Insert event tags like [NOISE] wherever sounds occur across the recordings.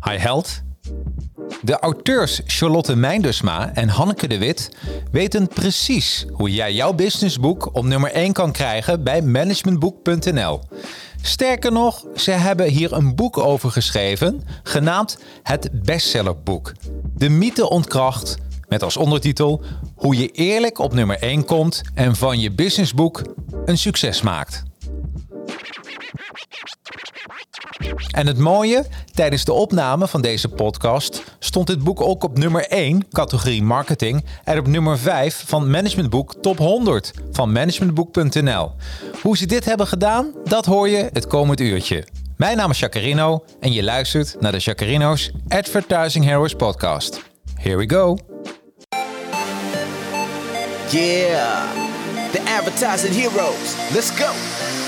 Hi Held. De auteurs Charlotte Meindusma en Hanneke de Wit weten precies hoe jij jouw businessboek op nummer 1 kan krijgen bij managementboek.nl. Sterker nog, ze hebben hier een boek over geschreven, genaamd Het Bestsellerboek. De mythe ontkracht, met als ondertitel Hoe je eerlijk op nummer 1 komt en van je businessboek een succes maakt. En het mooie, tijdens de opname van deze podcast stond dit boek ook op nummer 1, categorie marketing, en op nummer 5 van Managementboek Top 100 van managementboek.nl. Hoe ze dit hebben gedaan, dat hoor je het komend uurtje. Mijn naam is Jacarino en je luistert naar de Jacarino's Advertising Heroes podcast. Here we go. Yeah, the advertising heroes. Let's go.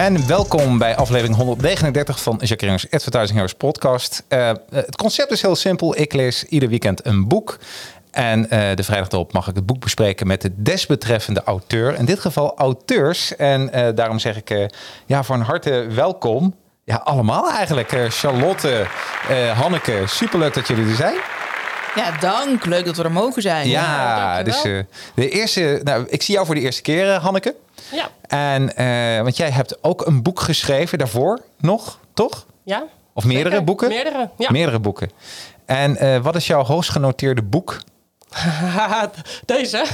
En welkom bij aflevering 139 van Jacqueline's Advertising Heroes podcast. Uh, het concept is heel simpel. Ik lees ieder weekend een boek. En uh, de vrijdag erop mag ik het boek bespreken met de desbetreffende auteur. In dit geval auteurs. En daarom zeg ik ja, van harte welkom. Ja, allemaal eigenlijk. Charlotte, Hanneke, superleuk dat jullie er zijn. Ja, dank. Leuk dat we er mogen zijn. Ja, ja dus de eerste. Nou, ik zie jou voor de eerste keer, Hanneke. Ja. En, uh, want jij hebt ook een boek geschreven daarvoor nog, toch? Ja. Of meerdere Zeker. boeken? Meerdere, ja. Meerdere boeken. En uh, wat is jouw hoogst genoteerde boek? [LAUGHS] Deze.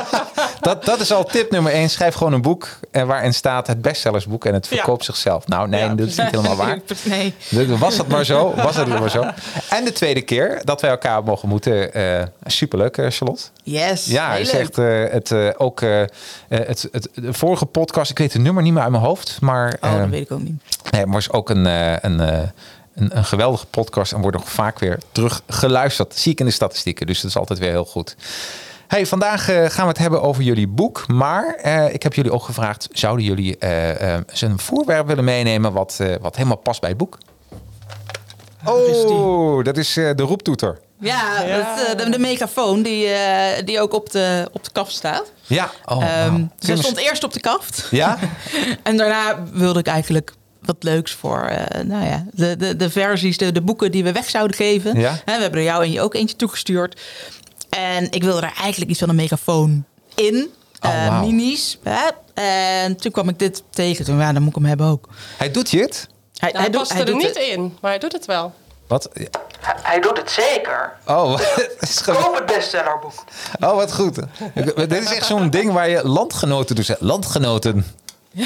[LAUGHS] dat, dat is al tip nummer één. Schrijf gewoon een boek waarin staat het bestsellersboek en het verkoopt ja. zichzelf. Nou, nee, ja. dat is niet helemaal waar. [LAUGHS] Nee. Was dat maar zo? Was het maar zo? En de tweede keer dat wij elkaar mogen moeten. Uh, superleuk, Charlotte. Yes. Ja, is echt uh, het uh, ook het, het, het, de vorige podcast. Ik weet het nummer niet meer uit mijn hoofd, maar. Oh, dat weet ik ook niet. Nee, maar is ook een. een een, een, geweldige podcast en wordt nog vaak weer terug geluisterd. Zie ik in de statistieken, dus dat is altijd weer heel goed. Hey, vandaag uh, gaan we het hebben over jullie boek. Maar uh, ik heb jullie ook gevraagd: zouden jullie uh, een voorwerp willen meenemen wat, wat helemaal past bij het boek? Oh, dat is de roeptoeter. Ja, ja. Dat, de, de, megafoon die, die ook op de, op de kaft staat. Ja, oh, um, wow. Ze stond eerst op de kaft. Ja? [LAUGHS] en daarna wilde ik eigenlijk wat leuks voor uh, nou ja, de, de, de versies, de, de boeken die we weg zouden geven. Ja? He, we hebben er jou en je ook eentje toegestuurd. En ik wilde er eigenlijk iets van een megafoon in. Oh, uh, wow. Minis. Hè? En toen kwam ik dit tegen. Toen, ja, dan moet ik hem hebben ook. Hij doet je het? Hij, Nou, hij doet- past hij er doet niet het. in, maar hij doet het wel. Wat? Hij doet het zeker. Oh, [LAUGHS] het is. Koop het bestsellerboek. oh wat goed. Dit is echt zo'n ding waar je landgenoten doet. Landgenoten. [LAUGHS]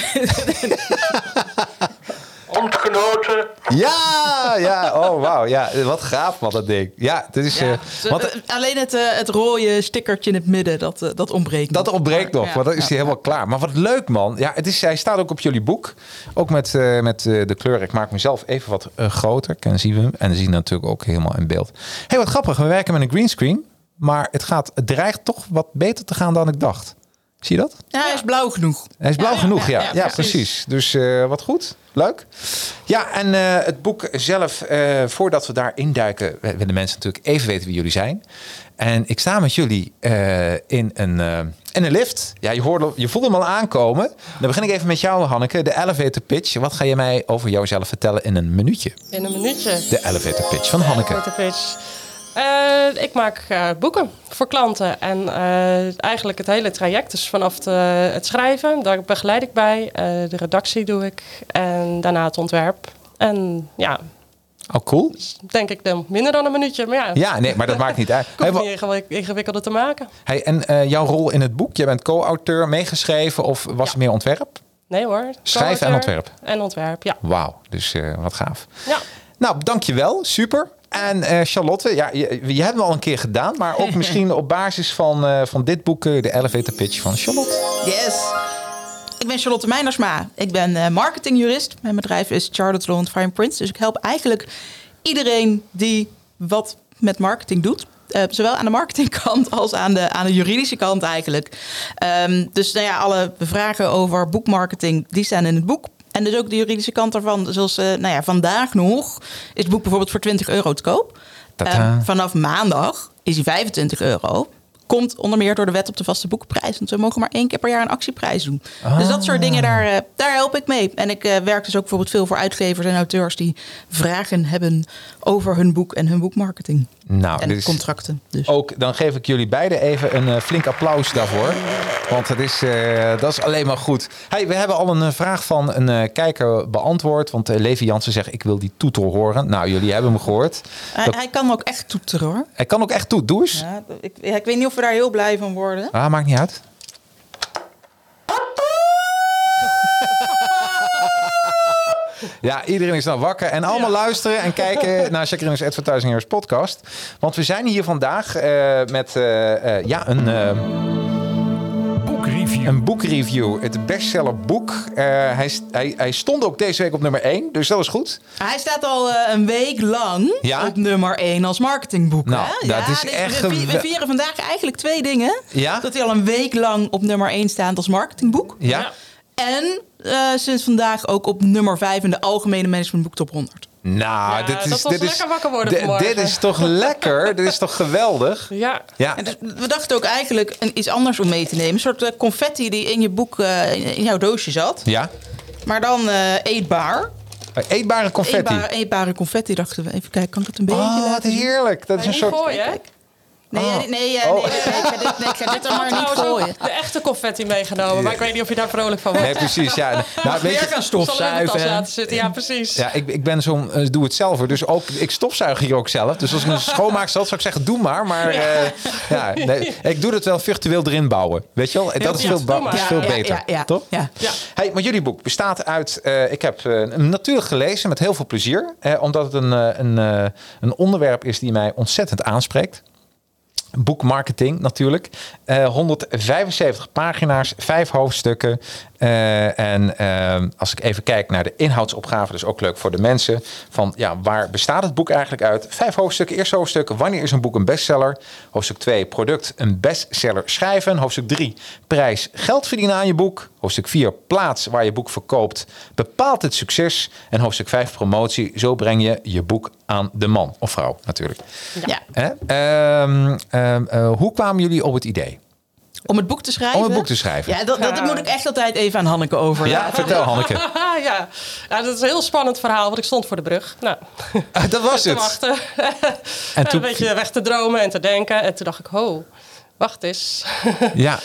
Ontgenoten. Ja, ja. Oh, wauw. Ja, wat gaaf man, dat ding. Ja, dit is... Ja, eh, want, eh, alleen het, eh, het rode stickertje in het midden, dat, eh, dat ontbreekt Dat nog. ontbreekt Maar, nog, ja, want dan is ja, hij helemaal klaar. Maar wat leuk, man. Ja, het is, hij staat ook op jullie boek. Ook met, eh, met eh, de kleur. Ik maak mezelf even wat eh, groter. Dan zien we hem. En dan zien we natuurlijk ook helemaal in beeld. hey, wat grappig. We werken met een greenscreen. Maar het, gaat, het dreigt toch wat beter te gaan dan ik dacht. Zie je dat? Ja, hij is blauw genoeg. Hij is blauw Ja, genoeg, ja. ja, Ja, ja, precies. precies. Dus eh, wat goed. Leuk. Ja, en eh, het boek zelf, eh, voordat we daar induiken, willen mensen natuurlijk even weten wie jullie zijn. En ik sta met jullie eh, in, een, eh, in een lift. Ja, je, hoorde, je voelde hem al aankomen. Dan begin ik even met jou, Hanneke. De elevator pitch. Wat ga je mij over jouzelf vertellen in een minuutje? In een minuutje. De elevator pitch van Hanneke. Elevator pitch. Eh, ik maak eh, boeken voor klanten. En eh, eigenlijk het hele traject. Dus vanaf de- het schrijven, daar begeleid ik bij. De redactie doe ik. En daarna het ontwerp. En ja, Oh, cool. Denk ik dan minder dan een minuutje. Maar ja, Ja, nee, maar dat maakt niet uit. [LAUGHS] ik Hey, niet ingewikkelder te maken. hey, en jouw rol in het boek, jij bent co-auteur, meegeschreven of was het meer ontwerp? Nee hoor. Schrijven en ontwerp. En ontwerp, ja. Wauw, dus wat gaaf. Ja. Nou, dankjewel. Super. En eh, Charlotte, ja, je, je hebt hem al een keer gedaan, maar ook [LAUGHS] misschien op basis van, eh, van dit boek, eh, de elevator pitch van Charlotte. Yes. Ik ben Charlotte Meinersma. Ik ben marketingjurist. Mijn bedrijf is Charlotte Law Fine Prince. Dus ik help eigenlijk iedereen die wat met marketing doet. Zowel aan de marketingkant als aan de, aan de juridische kant eigenlijk. Ehm, dus nou ja, alle vragen over boekmarketing, die staan in het boek. En dus ook de juridische kant daarvan. Zoals eh, nou ja, vandaag nog is het boek bijvoorbeeld voor 20 euro te koop. Ehm, vanaf maandag is hij 25 euro. Komt onder meer door de wet op de vaste boekenprijs. Want we mogen maar één keer per jaar een actieprijs doen. Dus dat soort dingen, daar, eh, daar help ik mee. En ik eh, werk dus ook bijvoorbeeld veel voor uitgevers en auteurs... die vragen hebben over hun boek en hun boekmarketing. Nou, en is contracten. Dus. ook, dan geef ik jullie beiden even een eh, flink applaus daarvoor. Want het is, eh, dat is alleen maar goed. Hey, we hebben al een eh, vraag van een kijker beantwoord. Want Levi Jansen zegt, ik wil die toeter horen. Nou, jullie hebben hem gehoord. hij, Dat- hij kan ook echt toeteren hoor. hij kan ook echt toe. Doe eens. Ja, ik, ik weet niet of we daar heel blij van worden. Ah, maakt niet uit. Ja, iedereen is dan wakker en allemaal luisteren en kijken [LAUGHS] naar Checkerinners Advertising Heroes podcast. Want we zijn hier vandaag eh, met eh, eh, ja, een, eh, Boekreview. een boekreview. Het bestsellerboek. Eh hij, hij, hij stond ook deze week op nummer 1, dus dat is goed. Hij staat al eh, een week lang Ja? op nummer 1 als marketingboek. Nou, hè? dat is dus echt we, we vieren vandaag eigenlijk twee dingen. Ja? Dat hij al een week lang op nummer 1 staat als marketingboek. Ja? Ja. En eh, sinds vandaag ook op nummer 5 in de Algemene Managementboek Top 100. Nou, Ja, dit is, dat was dit is, lekker wakker worden. Dit is toch lekker? [LAUGHS] dit is toch geweldig? Ja. Ja, En dus we dachten ook eigenlijk een, iets anders om mee te nemen. Een soort eh, confetti die in je boek, eh, in- in jouw doosje zat. ja. Maar dan eh, eetbaar. Eetbare confetti. Eetbare, eetbare confetti dachten we. Even kijken, kan ik het een beetje Oh, wat heerlijk. Dat is En een soort... hè? Nee, Oh. nee, nee, ja, nee, nee, nee, ik ga dit, nee, ik ga dit dan maar niet gooien. de echte confetti meegenomen. Maar ik weet niet of je daar vrolijk van wordt. Nee, precies. Ja. Nou, [LAUGHS] weet je, stofzuigen. laten zitten. Ja, precies. ja, ik, ik ben zo'n uh, doe het zelf. Dus ook ik stofzuig hier ook zelf. Dus als ik een [LAUGHS] schoonmaak zat, zou ik zeggen, doe maar. Maar eh, ja, nee, ik doe het wel virtueel erin bouwen. Weet je wel? Dat is veel, dat is veel beter. ja, ja. Toch? Ja. Ja. Hey, maar jullie boek bestaat uit. eh, ik heb eh, hem natuurlijk gelezen met heel veel plezier. Eh, omdat het een, eh, een, eh, een onderwerp is die mij ontzettend aanspreekt. Boekmarketing natuurlijk. Eh 175 pagina's, vijf hoofdstukken. Eh, en eh, als ik even kijk naar de inhoudsopgave, dus ook leuk voor de mensen. Van ja, waar bestaat het boek eigenlijk uit? Vijf hoofdstukken. Eerste hoofdstuk, wanneer is een boek een bestseller? Hoofdstuk 2, product een bestseller schrijven. Hoofdstuk 3, prijs geld verdienen aan je boek. Hoofdstuk 4, plaats waar je boek verkoopt. Bepaalt het succes. En hoofdstuk 5, promotie. Zo breng je je boek aan de man of vrouw natuurlijk. Ja. Hè? Ehm, ehm, eh, hoe kwamen jullie op het idee? Om het boek te schrijven? Om het boek te schrijven. Ja, dat, dat moet ik echt altijd even aan Hanneke over. Ja, vertel [LAUGHS] Hanneke. Ja. ja, dat is een heel spannend verhaal, want ik stond voor de brug. Nou, [LAUGHS] Ah, dat was te het. wachten. [LAUGHS] En toen- Een beetje weg te dromen en te denken. En toen dacht ik, ho, wacht eens. Ja.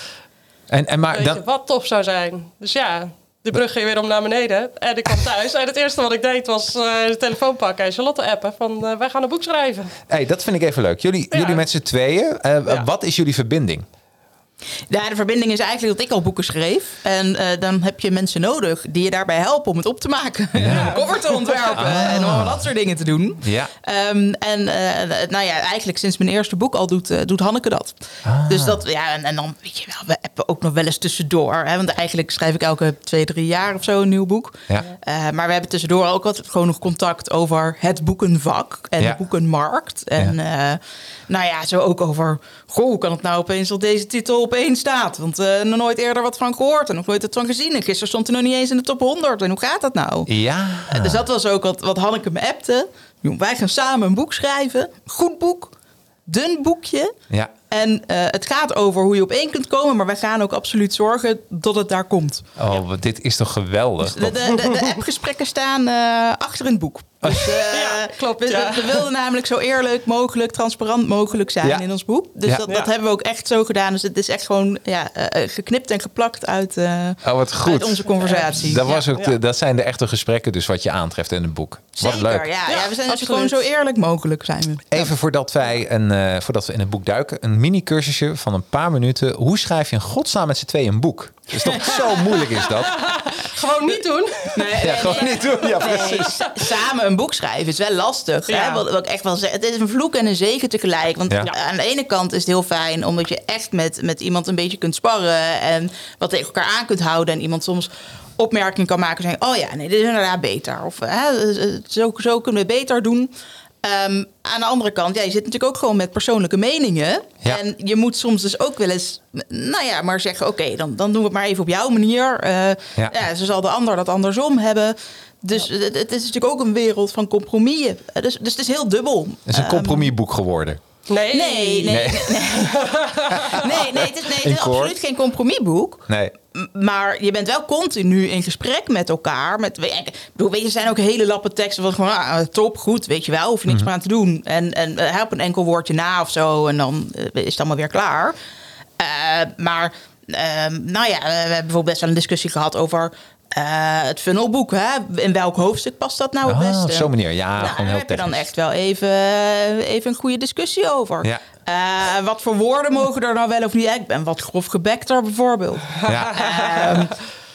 En, en maar Weet dan, je, wat tof zou zijn. Dus ja, de brug ging weer om naar beneden. En ik kwam thuis. En het eerste wat ik deed was eh, de telefoon pakken en Charlotte appen. Van, eh, wij gaan een boek schrijven. hey, dat vind ik even leuk. Jullie, Ja. jullie met z'n tweeën. eh, Ja. Wat is jullie verbinding? Ja, de verbinding is eigenlijk dat ik al boeken schreef. En eh, dan heb je mensen nodig die je daarbij helpen om het op te maken. En [LAUGHS] om een cover te ontwerpen. En om dat soort dingen te doen. Ja. Ehm, en eh, nou ja, eigenlijk sinds mijn eerste boek al doet, eh, doet Hanneke dat. Dus dat, ja, en, en dan weet je wel, we appen ook nog wel eens tussendoor. Hè, want eigenlijk schrijf ik elke twee, drie jaar of zo een nieuw boek. Ja. Maar we hebben tussendoor ook altijd gewoon nog contact over het boekenvak en Ja. de boekenmarkt. En nou ja, zo ook over, goh, hoe kan het nou opeens dat deze titel op één staat? Want eh nog nooit eerder wat van gehoord en nog nooit het van gezien. En gisteren stond hij nog niet eens in de top 100. En hoe gaat dat nou? Ja. Dus dat was ook wat, wat Hanneke me appte. Wij gaan samen een boek schrijven. Goed boek. Dun boekje. Ja. En eh, het gaat over hoe je op één kunt komen, maar wij gaan ook absoluut zorgen dat het daar komt. Oh, dit is toch geweldig? De, de, de, de appgesprekken staan eh, achter in het boek. Dus, [LAUGHS] eh, Ja, klopt, We, ja. we wilden namelijk zo eerlijk mogelijk, transparant mogelijk zijn Ja. in ons boek. Dus Ja. dat, dat Ja. hebben we ook echt zo gedaan. Dus het is echt gewoon ja, eh, eh, geknipt en geplakt uit, eh, Oh, wat goed. uit onze conversatie. Dat, was ook de- dat zijn de echte gesprekken dus wat je aantreft in het boek. Zeker, wat leuk. Ja, ja, Ja, we zijn dus gewoon zo eerlijk mogelijk zijn we. Even voordat, wij een, eh, voordat we in het boek duiken, een mini-cursusje van een paar minuten. Hoe schrijf je in godsnaam met z'n tweeën een boek? Dat is toch [LAUGHS] zo moeilijk is dat? Gewoon niet doen. Ja, gewoon niet doen. Ja, precies. sa- samen een boek schrijven is wel lastig. Hè? Wat, wat ik echt wel zeg, het is een vloek en een zegen tegelijk. Want Ja. aan de ene kant is het heel fijn omdat je echt met, met iemand een beetje kunt sparren en wat tegen elkaar aan kunt houden. En iemand soms opmerkingen kan maken en zeggen: Oh ja, nee, dit is inderdaad beter. Of hè, zo, zo kunnen we beter doen. Ehm, aan de andere kant, ja, je zit natuurlijk ook gewoon met persoonlijke meningen. Ja. En je moet soms dus ook wel eens, nou ja, maar zeggen: Oké, dan, dan doen we het maar even op jouw manier. Eh, Ja. ja, zo zal de ander dat andersom hebben. Dus het, het is natuurlijk ook een wereld van compromissen. Eh, Dus, dus het is heel dubbel. Het is een Ehm, compromisboek geworden. Nee. Nee, nee, nee. Nee, [LAUGHS] nee, nee, het is, nee, het is absoluut geen compromisboek. Nee. Maar je bent wel continu in gesprek met elkaar. Met, weet je, ik bedoel, weet je, er zijn ook hele lappe teksten van gewoon ah, top, goed, weet je wel, hoef je niks meer aan te doen. En, en eh, help een enkel woordje na of zo en dan eh, is het allemaal weer klaar. Eh, maar, ehm, nou ja, we hebben bijvoorbeeld best wel een discussie gehad over het funnelboek. Hè? In welk hoofdstuk past dat nou het Ah, beste? op zo'n manier. Ja, Nou, gewoon daar heb je dan echt wel even, even een goede discussie over. Ja. Eh, wat voor woorden mogen er nou wel of niet? Ik ben wat grof gebekter bijvoorbeeld. Ja. Ehm,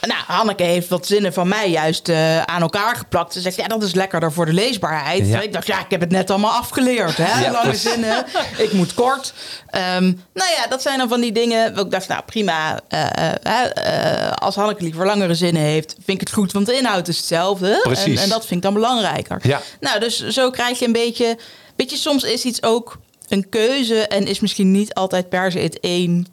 nou, Hanneke heeft wat zinnen van mij juist eh, aan elkaar geplakt. Ze zegt, ja, dat is lekkerder voor de leesbaarheid. Ja. Ik dacht, ja, ik heb het net allemaal afgeleerd. Hè? Ja, Lange zinnen, ik moet kort. Ehm, nou ja, dat zijn dan van die dingen. Ik dacht, nou prima. eh, eh, eh, als Hanneke liever langere zinnen heeft, vind ik het goed. Want de inhoud is hetzelfde. Precies. En, en dat vind ik dan belangrijker. Ja. Nou, dus zo krijg je een beetje... Weet je, soms is iets ook een keuze... en is misschien niet altijd per se het een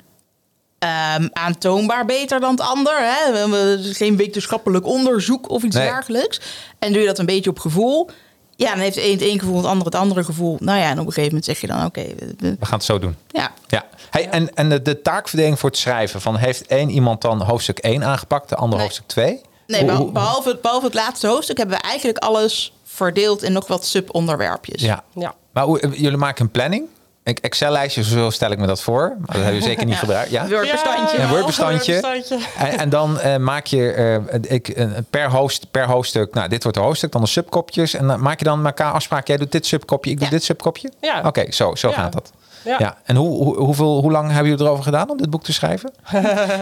ehm, aantoonbaar beter dan het ander. Hè? We hebben geen wetenschappelijk onderzoek of iets Nee. dergelijks. En doe je dat een beetje op gevoel... Ja, dan heeft de een het een gevoel, het ander het andere gevoel. Nou ja, en op een gegeven moment zeg je dan, oké, we- we- We gaan het zo doen. ja. Ja. Hey, en, en de, de taakverdeling voor het schrijven. Van, heeft één iemand dan hoofdstuk 1 aangepakt, de ander Nee. hoofdstuk 2? Nee, behal- behalve, behalve het laatste hoofdstuk hebben we eigenlijk alles verdeeld in nog wat subonderwerpjes. Ja. Ja. Maar jullie maken een planning? Een Excel-lijstje, zo stel ik me dat voor. Maar dat hebben we zeker niet gebruikt. Ja? Word-bestandje. Een Ja, Word-bestandje. Word-bestandje. En, en dan eh, maak je eh, ik, eh, per, hoofd, per hoofdstuk, nou dit wordt een hoofdstuk, dan de subkopjes. En dan maak je dan met elkaar afspraak, jij doet dit subkopje, ik doe dit subkopje? Ja. Oké, zo, zo gaat dat. Ja. Ja. En hoe, hoe, hoeveel, hoe lang hebben jullie erover gedaan om dit boek te schrijven? [LAUGHS]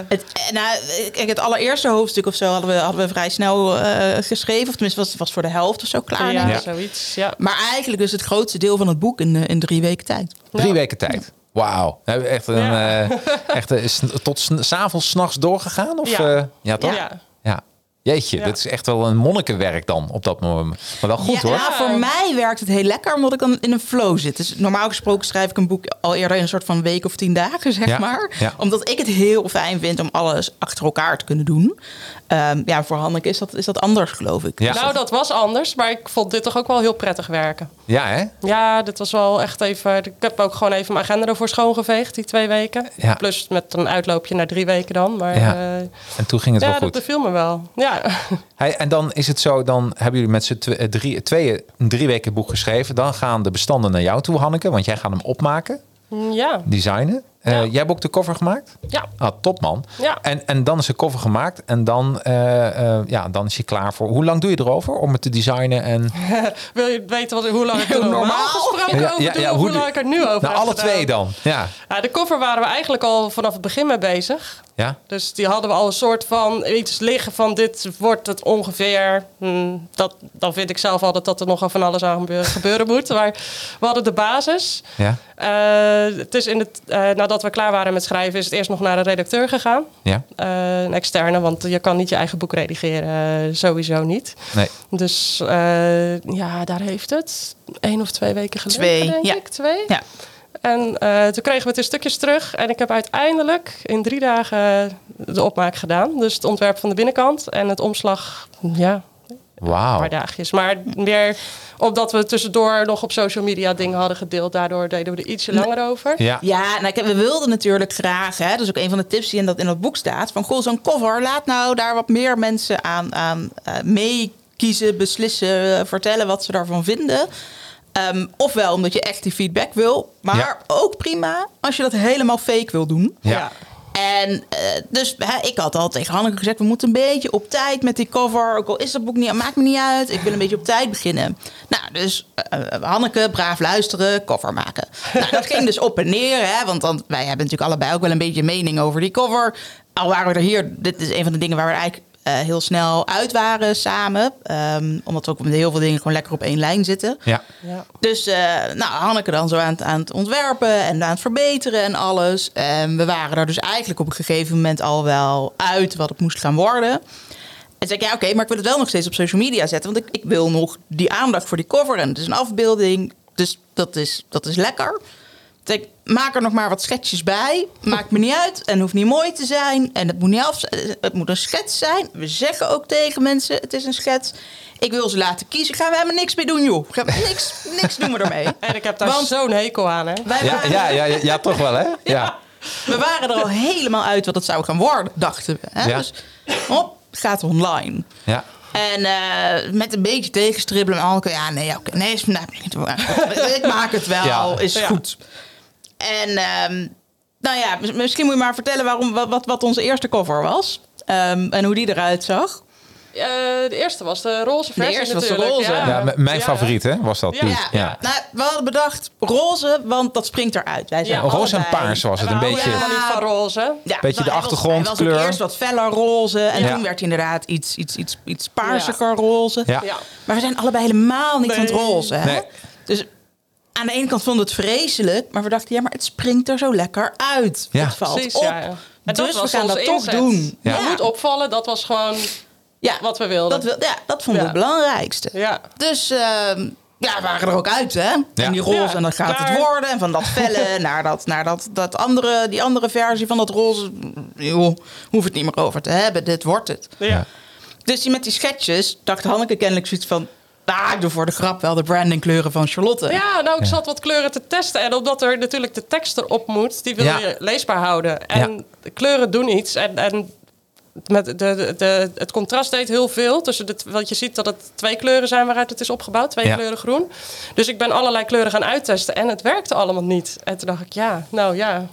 Het, eh, nou, kijk, het allereerste hoofdstuk of zo hadden we, hadden we vrij snel eh, geschreven. Of tenminste, was, was voor de helft of zo klaar. Ja, zoiets. Ja. Maar eigenlijk is het grootste deel van het boek in, eh, in drie weken tijd. Drie weken tijd. Wauw. Hebben we Echt, een, Ja. eh, echt eh, s- tot s- s'avonds, s'nachts doorgegaan? Of, Ja. eh, ja, toch? Ja. Ja. Jeetje, Ja. dit is echt wel een monnikenwerk dan op dat moment. Maar wel goed ja, hoor. nou, voor mij werkt het heel lekker omdat ik dan in een flow zit. Dus normaal gesproken schrijf ik een boek al eerder in een soort van week of tien dagen, zeg Ja, maar. ja. Omdat ik het heel fijn vind om alles achter elkaar te kunnen doen. Ehm, ja, voor Hanneke is dat, is dat anders, geloof ik. Ja. Nou, dat was anders, maar ik vond dit toch ook wel heel prettig werken. Ja, hè? Ja, dit was wel echt even. Ik heb ook gewoon even mijn agenda ervoor schoongeveegd, die twee weken. Ja. Plus met een uitloopje naar drie weken dan. Maar Ja, ja, En toen ging het ja wel dat goed. beviel me wel. Ja. Hey, en dan is het zo, dan hebben jullie met z'n eh, drie, tweeën een drie weken boek geschreven. Dan gaan de bestanden naar jou toe, Hanneke, want jij gaat hem opmaken, ja. designen. Eh, Ja. Jij hebt ook de cover gemaakt? Ja. Ah, top man. Ja. En, en dan is de cover gemaakt en dan, eh, eh, ja, dan is je klaar voor. Hoe lang doe je erover om het te designen? En, [LAUGHS] Wil je weten wat, hoe lang ik er normaal, gesproken Ja, over ja, doe? ja, of hoe hoe lang ik er nu over nou, alle gedaan? twee dan. Ja. De cover waren we eigenlijk al vanaf het begin mee bezig. Ja. Dus die hadden we al een soort van iets liggen van dit wordt het ongeveer. Hm, dat, dan vind ik zelf altijd dat er nogal van alles aan gebe- gebeuren moet. [LAUGHS] Maar we hadden de basis. Ja. Het is in het, eh, nadat we klaar waren met schrijven, is het eerst nog naar een redacteur gegaan. Ja. Eh, een externe, want je kan niet je eigen boek redigeren, eh, sowieso niet. Nee. Dus eh, ja, daar heeft het één of twee weken geleden, Twee, denk ja. ik. Twee. Ja. En eh, toen kregen we het in stukjes terug. En ik heb uiteindelijk in drie dagen de opmaak gedaan. Dus het ontwerp van de binnenkant en het omslag, ja, Wauw. een paar dagjes. Maar meer omdat we tussendoor nog op social media dingen hadden gedeeld. Daardoor deden we er ietsje langer over. Ja. Ja, nou, we wilden natuurlijk graag, hè, dat is ook een van de tips die in dat, in dat boek staat, van goh, zo'n cover, laat nou daar wat meer mensen aan, aan eh, meekiezen, beslissen, vertellen wat ze daarvan vinden. Ehm, ofwel omdat je echt die feedback wil, maar Ja. ook prima als je dat helemaal fake wil doen. Ja. En eh, dus hè, ik had al tegen Hanneke gezegd... we moeten een beetje op tijd met die cover. Ook al is dat boek niet, maakt me niet uit. Ik wil een beetje op tijd beginnen. Nou, dus eh, eh, Hanneke, braaf luisteren, cover maken. Nou, dat ging dus op en neer. Hè, want dan, wij hebben natuurlijk allebei ook wel een beetje mening over die cover. Al waren we er hier... Dit is een van de dingen waar we eigenlijk heel snel uit waren samen. Ehm, omdat we ook met heel veel dingen gewoon lekker op één lijn zitten. Ja. Ja. Dus eh, nou, Hanneke dan zo aan het, aan het ontwerpen en aan het verbeteren en alles. En we waren er dus eigenlijk op een gegeven moment al wel uit wat het moest gaan worden. En zei ik, ja oké, maar ik wil het wel nog steeds op social media zetten. Want ik, ik wil nog die aandacht voor die cover. En het is een afbeelding, dus dat is, dat is lekker. Ik maak er nog maar wat schetsjes bij. Maakt me niet uit en hoeft niet mooi te zijn. En het moet niet af, het moet een schets zijn. We zeggen ook tegen mensen, het is een schets. Ik wil ze laten kiezen. Gaan we helemaal niks mee doen, joh. Gaan we niks, niks doen we ermee. [LAUGHS] En ik heb daar Want- zo'n hekel aan, hè? Wij Ja, waren, ja, ja, ja, ja, toch wel, hè? [LAUGHS] Ja. We waren er al helemaal uit wat het zou gaan worden, dachten we. Hè? Ja. Dus hop, gaat online. Ja. En eh, met een beetje tegenstribbelen. En Anneke, ja, nee, oké, nee, is, nou, [LAUGHS] ik maak het wel, Ja. is Ja. goed. En ehm, nou ja, mis- misschien moet je maar vertellen waarom, wat, wat, onze eerste cover was. Ehm, en hoe die eruit zag. Eh, de eerste was de roze versie eerste was de roze. Ja, mijn Ja. favoriet, hè, was dat Ja. toen. Ja, Ja. Nou, we hadden bedacht roze, want dat springt eruit. Wij zijn Ja, Roze en paars was het een houden beetje. helemaal niet van roze. Ja, Beetje de achtergrondkleur. Hij was ook eerst wat feller roze. En Ja. toen werd hij inderdaad iets, iets, iets, iets paarsiger roze. Ja. Ja. Maar we zijn allebei helemaal niet van het roze. Hè? Nee. Dus aan de ene kant vonden we het vreselijk. Maar we dachten, ja, maar het springt er zo lekker uit. Ja. Het valt Precies, op. ja. ja. En dat Dus we gaan dat toch doen. Ja. Het moet opvallen, dat was gewoon Ja, wat we wilden. dat, wil, ja, dat vonden we Ja. het belangrijkste. Ja. Dus ehm, ja, we waren er ook uit, hè? Ja. En die roze, Ja, en dat gaat het worden. En van dat felle [LAUGHS] naar, dat, naar dat, dat andere, die andere versie van dat roze. Joh, hoef het niet meer over te hebben. Dit wordt het. Ja. Dus die met die sketches dacht Hanneke kennelijk zoiets van... Ah, ik doe voor de grap wel de brandingkleuren van Charlotte. Ja, nou, ik zat wat kleuren te testen. En omdat er natuurlijk de tekst erop moet, die wil Ja. je leesbaar houden. En de kleuren doen iets. En, en met de, de, de- het contrast deed heel veel. Tussen de, want je ziet dat het twee kleuren zijn waaruit het is opgebouwd. Twee Ja. kleuren groen. Dus ik ben allerlei kleuren gaan uittesten. En het werkte allemaal niet. En toen dacht ik, ja, nou ja.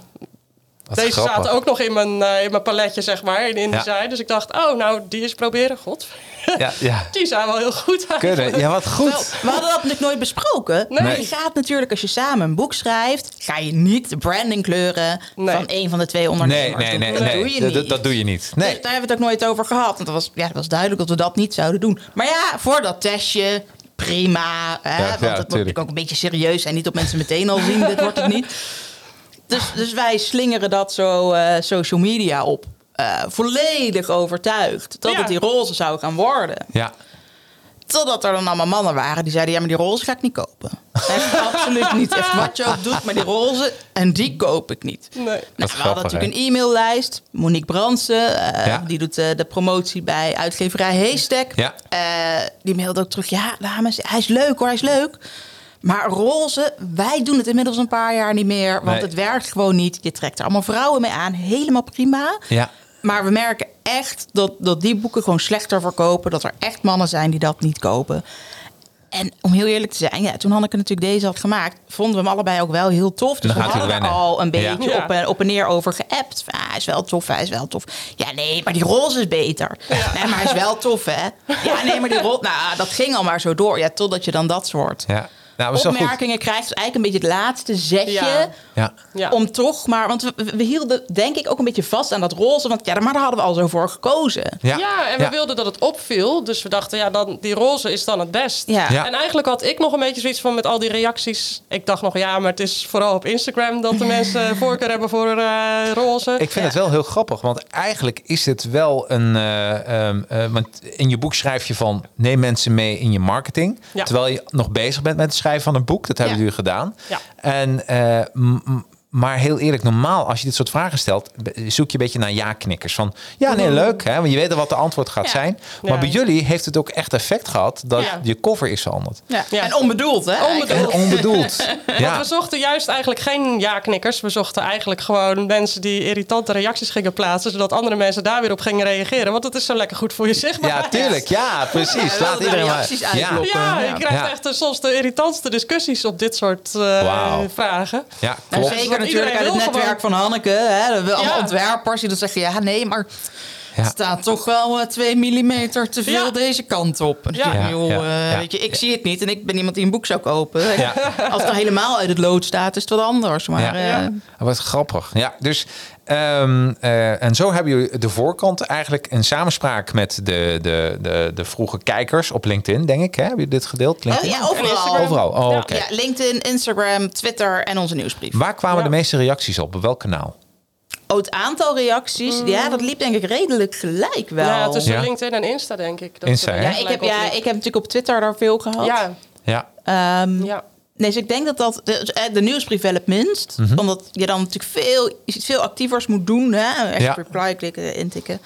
Wat Deze grappig. zaten ook nog in mijn, eh, in mijn paletje, zeg maar, in InDesign. Dus ik dacht, oh, nou, die eens proberen. God, [LAUGHS] Ja, ja. die zijn wel heel goed eigenlijk. Kunnen. Ja, wat goed. we hadden dat natuurlijk nooit besproken. Nee. Maar je gaat natuurlijk, als je samen een boek schrijft... ga je niet de brandingkleuren Nee. van een van de twee Nee, ondernemers nee, doen. nee. Dat nee. doe je Dat- niet. Dat doe je niet. Dus Nee. daar hebben we het ook nooit over gehad. Want dat was, ja, dat was duidelijk dat we dat niet zouden doen. Maar ja, voor dat testje, prima. Hè, Ja, want ja, het moet tuurlijk. natuurlijk ook een beetje serieus zijn. Niet dat mensen meteen al zien, dit wordt het niet. [LAUGHS] Dus, dus wij slingeren dat zo eh, social media op. Eh, volledig overtuigd dat Ja. het die roze zou gaan worden. Ja. Totdat er dan allemaal mannen waren die zeiden... ja, maar die roze ga ik niet kopen. Echt absoluut niet. Echt wat je ook doet, maar die roze... en die koop ik niet. Nee. Nou, we hadden natuurlijk een e-maillijst. Monique Bransen, eh, Ja. die doet eh, de promotie bij uitgeverij Haystack. Ja. Eh, die mailde ook terug, ja dames, hij is leuk hoor, hij is leuk. Maar roze, wij doen het inmiddels een paar jaar niet meer. Want Nee. het werkt gewoon niet. Je trekt er allemaal vrouwen mee aan. Helemaal prima. Ja. Maar we merken echt dat, dat die boeken gewoon slechter verkopen. Dat er echt mannen zijn die dat niet kopen. En om heel eerlijk te zijn, ja, toen Hanneke natuurlijk deze had gemaakt, vonden we hem allebei ook wel heel tof. Dus Dan we gaat hij hadden er al een beetje Ja. op, en, op en neer over geappt. Van, ah, hij is wel tof, hij is wel tof. Ja, nee, maar die roze is beter. Nee, maar hij is wel tof, hè? Ja, nee, maar die roze... Nou, dat ging al maar zo door. Ja, totdat je dan dat soort Ja. Nou, opmerkingen krijgt. Dus eigenlijk een beetje het laatste zetje. Ja. Ja. Om toch maar... Want we, we hielden denk ik ook een beetje vast aan dat roze. Want ja, maar daar hadden we al zo voor gekozen. Ja. Ja, en we Ja. wilden dat het opviel. Dus we dachten, ja, dan, die roze is dan het best. Ja. Ja. En eigenlijk had ik nog een beetje zoiets van met al die reacties. Ik dacht nog, ja, maar het is vooral op Instagram dat de mensen [LAUGHS] voorkeur hebben voor eh, roze. Ik vind het wel heel grappig, want eigenlijk is het wel een. eh, ehm, eh, want in je boek schrijf je van neem mensen mee in je marketing. Ja. Terwijl je nog bezig bent met het schrijven van een boek. Dat hebben jullie gedaan. Ja. En eh, maar heel eerlijk, normaal als je dit soort vragen stelt, zoek je een beetje naar ja-knikkers. Van ja, nee, leuk, hè, want je weet al wat de antwoord gaat Ja. zijn. Maar Ja. bij jullie heeft het ook echt effect gehad dat Ja. je cover is veranderd. Ja. Ja. En onbedoeld, hè? [LAUGHS] Onbedoeld. [LAUGHS] En onbedoeld. Want we zochten juist eigenlijk geen ja-knikkers. We zochten eigenlijk gewoon mensen die irritante reacties gingen plaatsen. Zodat andere mensen daar weer op gingen reageren. Want het is zo lekker goed voor je zichtbaarheid. ja, tuurlijk. Ja, [LAUGHS] precies. Ja, Laat de iedereen maar. reacties Ja. uitlokken. Ja, Ja. je krijgt Ja. echt eh, soms de irritantste discussies op dit soort eh, Wauw. vragen. Ja, Nou, klopt. zeker natuurlijk uit het netwerk van Hanneke. Hè? Allemaal Ja. ontwerpers die dan zeggen... ja, nee, maar Ja. het staat toch wel eh, twee millimeter te veel Ja. deze kant op. Ja. joh, ja, eh, ja. Weet je, ik zie het niet en ik ben iemand die een boek zou kopen. Ja. Als het dan helemaal uit het lood staat, is het wat anders. Maar Ja. eh, Ja. Wat grappig. Ja, dus ehm, eh, en zo hebben jullie de voorkant eigenlijk in samenspraak met de, de, de, de vroege kijkers op LinkedIn, denk ik. Hè? Hebben jullie dit gedeeld? oh, LinkedIn? ja, overal. Overal. Oh, Ja. oké. Ja, LinkedIn, Instagram, Twitter en onze nieuwsbrief. Waar kwamen Ja. de meeste reacties op? Op welk kanaal? Oh, het aantal reacties, ja, dat liep denk ik redelijk gelijk wel. Ja, tussen Ja. LinkedIn en Insta, denk ik. Dat Insta? Ja, ik heb, ja, ik heb natuurlijk op Twitter daar veel gehad. Ja, Ja. Ehm, ja. Nee, dus ik denk dat dat de, eh, de nieuwsbrief wel het minst. Mhm. Omdat je dan natuurlijk veel, iets veel actievers moet doen. Hè? Echt Ja. reply klikken, intikken.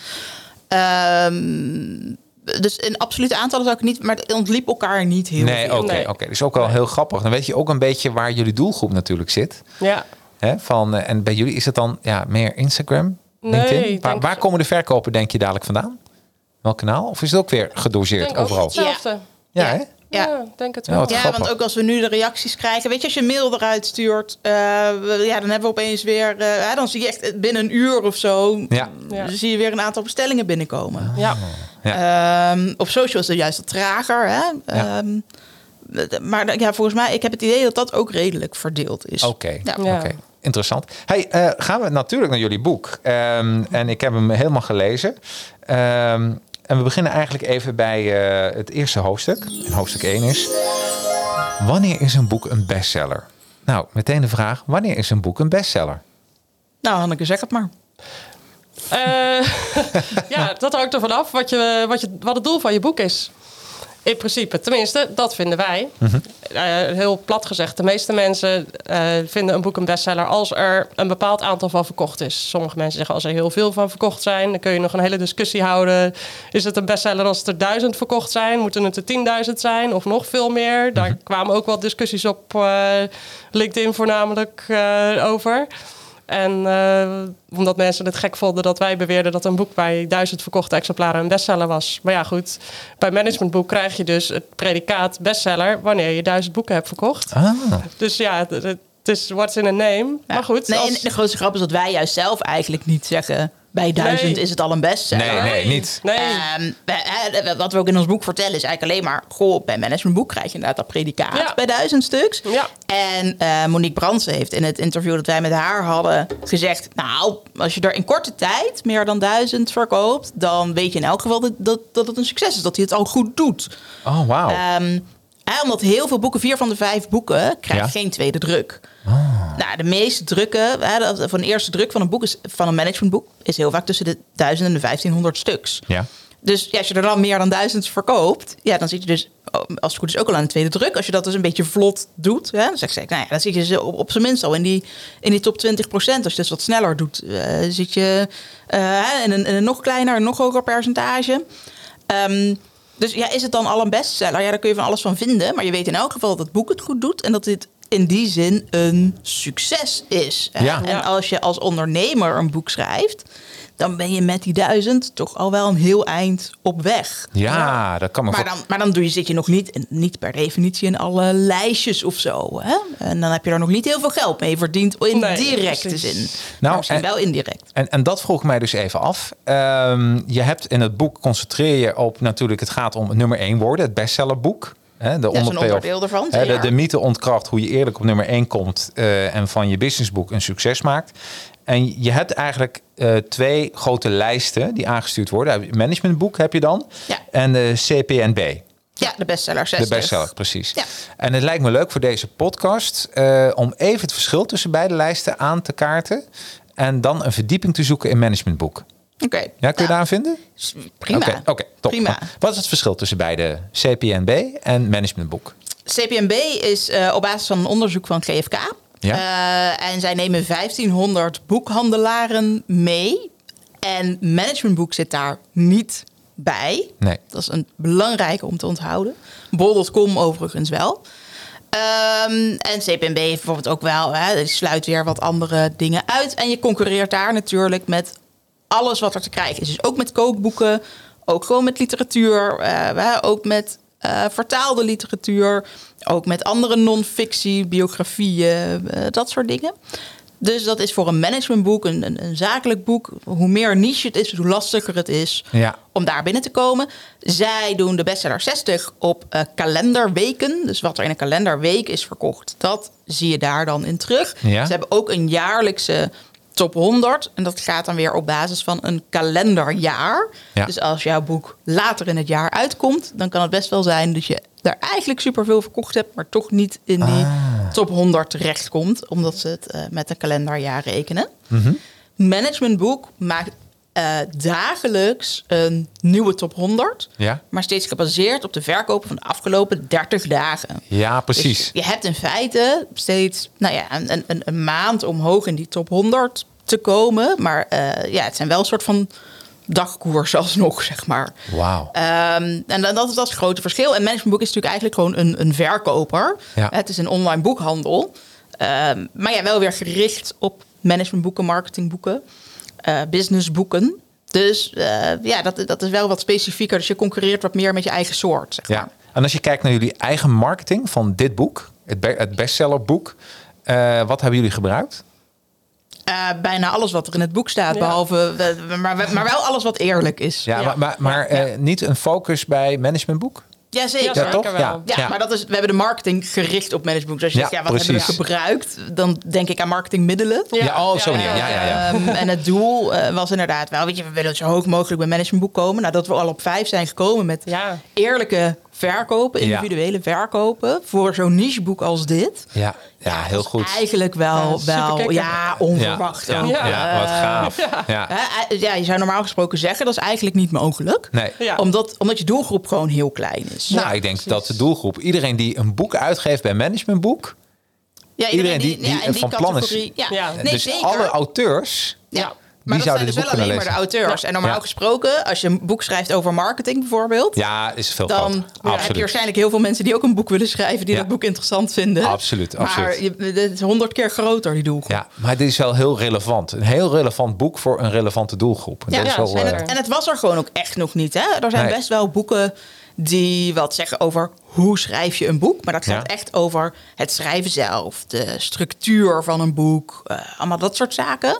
Ehm, dus in absolute aantallen zou ik niet... Maar het ontliep elkaar niet heel Nee, veel. oké. Nee. oké. Dus ook wel heel grappig. Dan weet je ook een beetje waar jullie doelgroep natuurlijk zit. ja. Hè? Van, eh, en bij jullie is het dan ja, meer Instagram, Nee, LinkedIn? waar, komen de verkopen denk je dadelijk vandaan? Welk kanaal? Of is het ook weer gedoseerd overal? hetzelfde. Ja, Ja. hè? Ja. Denk het Ja, wel. Ja, want ook als we nu de reacties krijgen... Weet je, als je een mail eruit stuurt... eh, ja, dan hebben we opeens weer... eh, dan zie je echt binnen een uur of zo... Ja. Zie je weer een aantal bestellingen binnenkomen. Ja. Ehm, op social is het juist wat trager. Hè? Ja. Ehm, maar ja, volgens mij, ik heb het idee dat dat ook redelijk verdeeld is. Oké, Ja. Ja. oké. interessant. Hey, eh, gaan we natuurlijk naar jullie boek. Ehm, en ik heb hem helemaal gelezen. Ehm, en we beginnen eigenlijk even bij eh, het eerste hoofdstuk. En hoofdstuk 1 is... Wanneer is een boek een bestseller? Nou, meteen de vraag. Wanneer is een boek een bestseller? Nou, Hanneke, zeg het maar. Eh, [LAUGHS] ja, dat hangt ervan af wat, je, wat, je, wat het doel van je boek is. In principe, tenminste, dat vinden wij. Eh, heel plat gezegd, de meeste mensen eh, vinden een boek een bestseller als er een bepaald aantal van verkocht is. Sommige mensen zeggen als er heel veel van verkocht zijn, dan kun je nog een hele discussie houden. Is het een bestseller als er duizend verkocht zijn? Moeten het er tienduizend zijn of nog veel meer? Daar kwamen ook wel discussies op eh, LinkedIn voornamelijk over. En eh, omdat mensen het gek vonden dat wij beweerden dat een boek bij duizend verkochte exemplaren een bestseller was. Maar ja, goed. Bij managementboek krijg je dus het predicaat bestseller wanneer je duizend boeken hebt verkocht. Ah, Dus ja, het, is what's in a name. Maar goed. Nee, als- en de grootste grap is dat wij juist zelf eigenlijk niet zeggen... bij duizend Nee. is het al een bestseller. nee, nee, niet. Nee. Ehm, eh, wat we ook in ons boek vertellen is eigenlijk alleen maar... Goh, bij managementboek krijg je inderdaad dat predicaat Ja. bij duizend stuks. Ja. En eh, Monique Brandsen heeft in het interview dat wij met haar hadden gezegd... nou, als je er in korte tijd meer dan duizend verkoopt... dan weet je in elk geval dat, dat, dat het een succes is. Dat hij het al goed doet. Oh, wauw. Ehm, hè, omdat heel veel boeken, vier van de vijf boeken, krijgen Ja. geen tweede druk. Nou, de meeste drukken, hè, dat- van de eerste druk van een boek is van een managementboek, is heel vaak tussen de 1000 en de 1500 stuks. ja. Dus ja, als je er dan meer dan duizend verkoopt, ja, dan zit je dus, oh, als het goed is, ook al aan de tweede druk. Als je dat dus een beetje vlot doet, hè, dan zeg ik, nou ja, dan zit je ze op, op zijn minst al in die, in die top 20% Als je dus wat sneller doet, eh, zit je eh, in, een, in een nog kleiner, een nog hoger percentage. Ehm, dus ja, is het dan al een bestseller? Ja, daar kun je van alles van vinden. Maar je weet in elk geval dat het boek het goed doet en dat dit in die zin een succes is. hè. Ja. En als je als ondernemer een boek schrijft, dan ben je met die duizend toch al wel een heel eind op weg. Ja, dat kan me Maar dan, maar dan doe je, zit je nog niet, in- niet per definitie in alle lijstjes of zo. Hè? En dan heb je er nog niet heel veel geld mee verdiend in Nee, directe precies. zin. Nou, misschien en- wel indirect. En, en dat vroeg mij dus even af. Ehm, je hebt in het boek concentreer je op natuurlijk, het gaat om nummer één worden, het bestsellerboek. Hè, de Dat is een onderdeel ervan. Hè, de, mythe ontkracht hoe je eerlijk op nummer één komt eh, en van je businessboek een succes maakt. En je hebt eigenlijk eh, twee grote lijsten die aangestuurd worden. Managementboek heb je dan Ja. en de CPNB. ja, de bestseller 60. De bestseller, precies. Ja. En het lijkt me leuk voor deze podcast eh, om even het verschil tussen beide lijsten aan te kaarten. En dan een verdieping te zoeken in managementboek. Oké. Ja, kun je Nou, daar aan vinden? Prima. Oké, top. Prima. Wat is het verschil tussen beide CPNB en managementboek? CPMB is eh, op basis van een onderzoek van GFK. Ja? Eh, en zij nemen 1500 boekhandelaren mee. En Managementboek zit daar niet bij. Nee. Dat is een belangrijke om te onthouden. Bol.com overigens wel. Ehm, en CPMB heeft bijvoorbeeld ook wel, hè, die sluit weer wat andere dingen uit. En je concurreert daar natuurlijk met alles wat er te krijgen is. Dus ook met kookboeken, ook gewoon met literatuur, eh, ook met eh, vertaalde literatuur, ook met andere non-fictie, biografieën, eh, dat soort dingen. Dus dat is voor een managementboek, een, een, een zakelijk boek. Hoe meer niche het is, hoe lastiger het is Ja. om daar binnen te komen. Zij doen de bestseller 60 op kalenderweken. Dus wat er in een kalenderweek is verkocht, dat zie je daar dan in terug. Ja. Ze hebben ook een jaarlijkse top 100. En dat gaat dan weer op basis van een kalenderjaar. Ja. Dus als jouw boek later in het jaar uitkomt, dan kan het best wel zijn dat je daar eigenlijk superveel verkocht hebt, maar toch niet in die Ah. top 100 terechtkomt, omdat ze het eh, met een kalenderjaar rekenen. Mhm. Managementboek maakt eh, dagelijks een nieuwe top 100. Ja? Maar steeds gebaseerd op de verkopen van de afgelopen 30 dagen. Ja, precies. Dus je hebt in feite steeds nou ja, een, een, een maand omhoog in die top 100 te komen. Maar eh, ja, het zijn wel een soort van dagkoers alsnog, zeg maar. Wauw. Ehm, en dan- dat is dat is het grote verschil. En managementboek is natuurlijk eigenlijk gewoon een, een verkoper. Ja. Het is een online boekhandel. Ehm, maar ja, wel weer gericht op managementboeken, marketingboeken, eh businessboeken. Dus eh, ja, dat, dat is wel wat specifieker. Dus je concurreert wat meer met je eigen soort. Zeg maar. Ja. En als je kijkt naar jullie eigen marketing van dit boek, het, be- het bestsellerboek, eh, wat hebben jullie gebruikt? Eh, bijna alles wat er in het boek staat, Ja. behalve, eh, maar, maar wel alles wat eerlijk is. Ja, Ja. maar, maar, maar eh, niet een focus bij managementboek? Jazeker. Ja, Ja, zeker toch? wel. Ja. ja, maar dat is, we hebben de marketing gericht op management. Dus als je Ja, zegt, ja, wat hebben we gebruikt? Dan denk ik aan marketingmiddelen. Ja, oh, zo niet. Ja, ja, ja. Ehm, en het doel eh, was inderdaad wel, weet je, we willen zo hoog mogelijk bij managementboek komen. Nou, dat we al op vijf zijn gekomen met Ja. eerlijke verkopen, Ja. individuele verkopen voor zo'n nicheboek als dit. Ja, ja heel goed. Eigenlijk wel, Ja, wel ja, onverwacht. Ja, ja, Ja. wat gaaf. Ja. Hè, eh, ja, je zou normaal gesproken zeggen, dat is eigenlijk niet mogelijk. Nee. Ja. Omdat, omdat je doelgroep gewoon heel klein is. Nou, ik denk dat de doelgroep, iedereen die een boek uitgeeft bij managementboek, Ja, iedereen die- die in van plan is- categorie- Ja, Ja. nee, dus zeker. alle auteurs, Ja. Die Maar dat zouden zijn dit dus boek kunnen alleen maar de auteurs. Ja. En normaal Ja. gesproken, als je een boek schrijft over marketing bijvoorbeeld... Ja, is veel dan ja, heb je waarschijnlijk heel veel mensen die ook een boek willen schrijven... die dat boek interessant vinden. Absoluut, Maar absoluut. je, dit is honderd keer groter, die doelgroep. Ja, maar dit is wel heel relevant. Een heel relevant boek voor een relevante doelgroep. Ja, dat is wel, eh, en, het, en het was er gewoon ook echt nog niet. Hè? Er zijn Nee. best wel boeken die wat zeggen over hoe schrijf je een boek. Maar dat gaat Ja. echt over het schrijven zelf, de structuur van een boek, eh, allemaal dat soort zaken.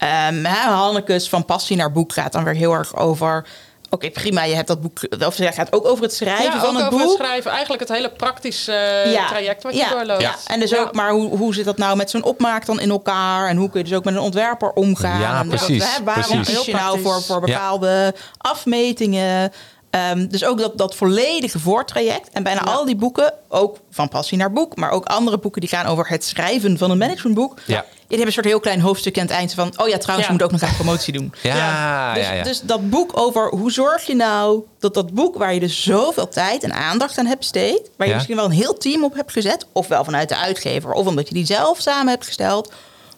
Ehm hè, Hannekes van passie naar boek gaat dan weer heel erg over. Oké, prima, je hebt dat boek. Of het gaat ook over het schrijven Ja, van ook het over boek. het schrijven. Eigenlijk het hele praktische eh, traject wat je ja, doorloopt. Ja, en dus Ja. ook, maar hoe, hoe zit dat nou met zo'n opmaak dan in elkaar? En hoe kun je dus ook met een ontwerper omgaan? Ja, En dat- precies, hè, waarom precies. kies je nou voor, voor Ja. bepaalde afmetingen? Ehm, dus ook dat, dat volledige voortraject. En bijna Ja. al die boeken, ook van passie naar boek, maar ook andere boeken die gaan over het schrijven van een managementboek. Ja. Die hebben een soort heel klein hoofdstukje aan het eind van, oh ja, trouwens, Ja. we moeten ook nog aan promotie doen. ja, ja, Dus, ja. dus dat boek over hoe zorg je nou dat dat boek waar je dus zoveel tijd en aandacht aan hebt besteed, waar je Ja. misschien wel een heel team op hebt gezet, ofwel vanuit de uitgever, of omdat je die zelf samen hebt gesteld,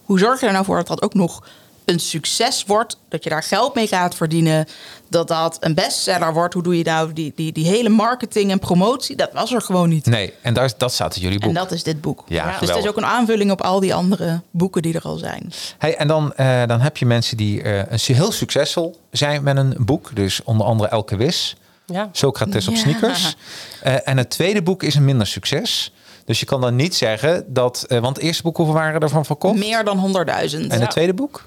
hoe zorg je er nou voor dat dat ook nog een succes wordt, dat je daar geld mee gaat verdienen, dat dat een bestseller wordt? Hoe doe je nou die, die, die hele marketing en promotie? Dat was er gewoon niet. Nee, en daar, dat staat in jullie boek. En dat is dit boek. Ja, dus het is ook een aanvulling op al die andere boeken die er al zijn. Hey, en dan, eh, dan heb je mensen die eh, een- heel succesvol zijn met een boek. Dus onder andere Elke Wis, Ja. Socrates op Ja. sneakers. Eh, en het tweede boek is een minder succes. Dus je kan dan niet zeggen dat... eh, want het eerste boek, hoeveel waren ervan verkocht? Meer dan 100.000. En Ja. het tweede boek?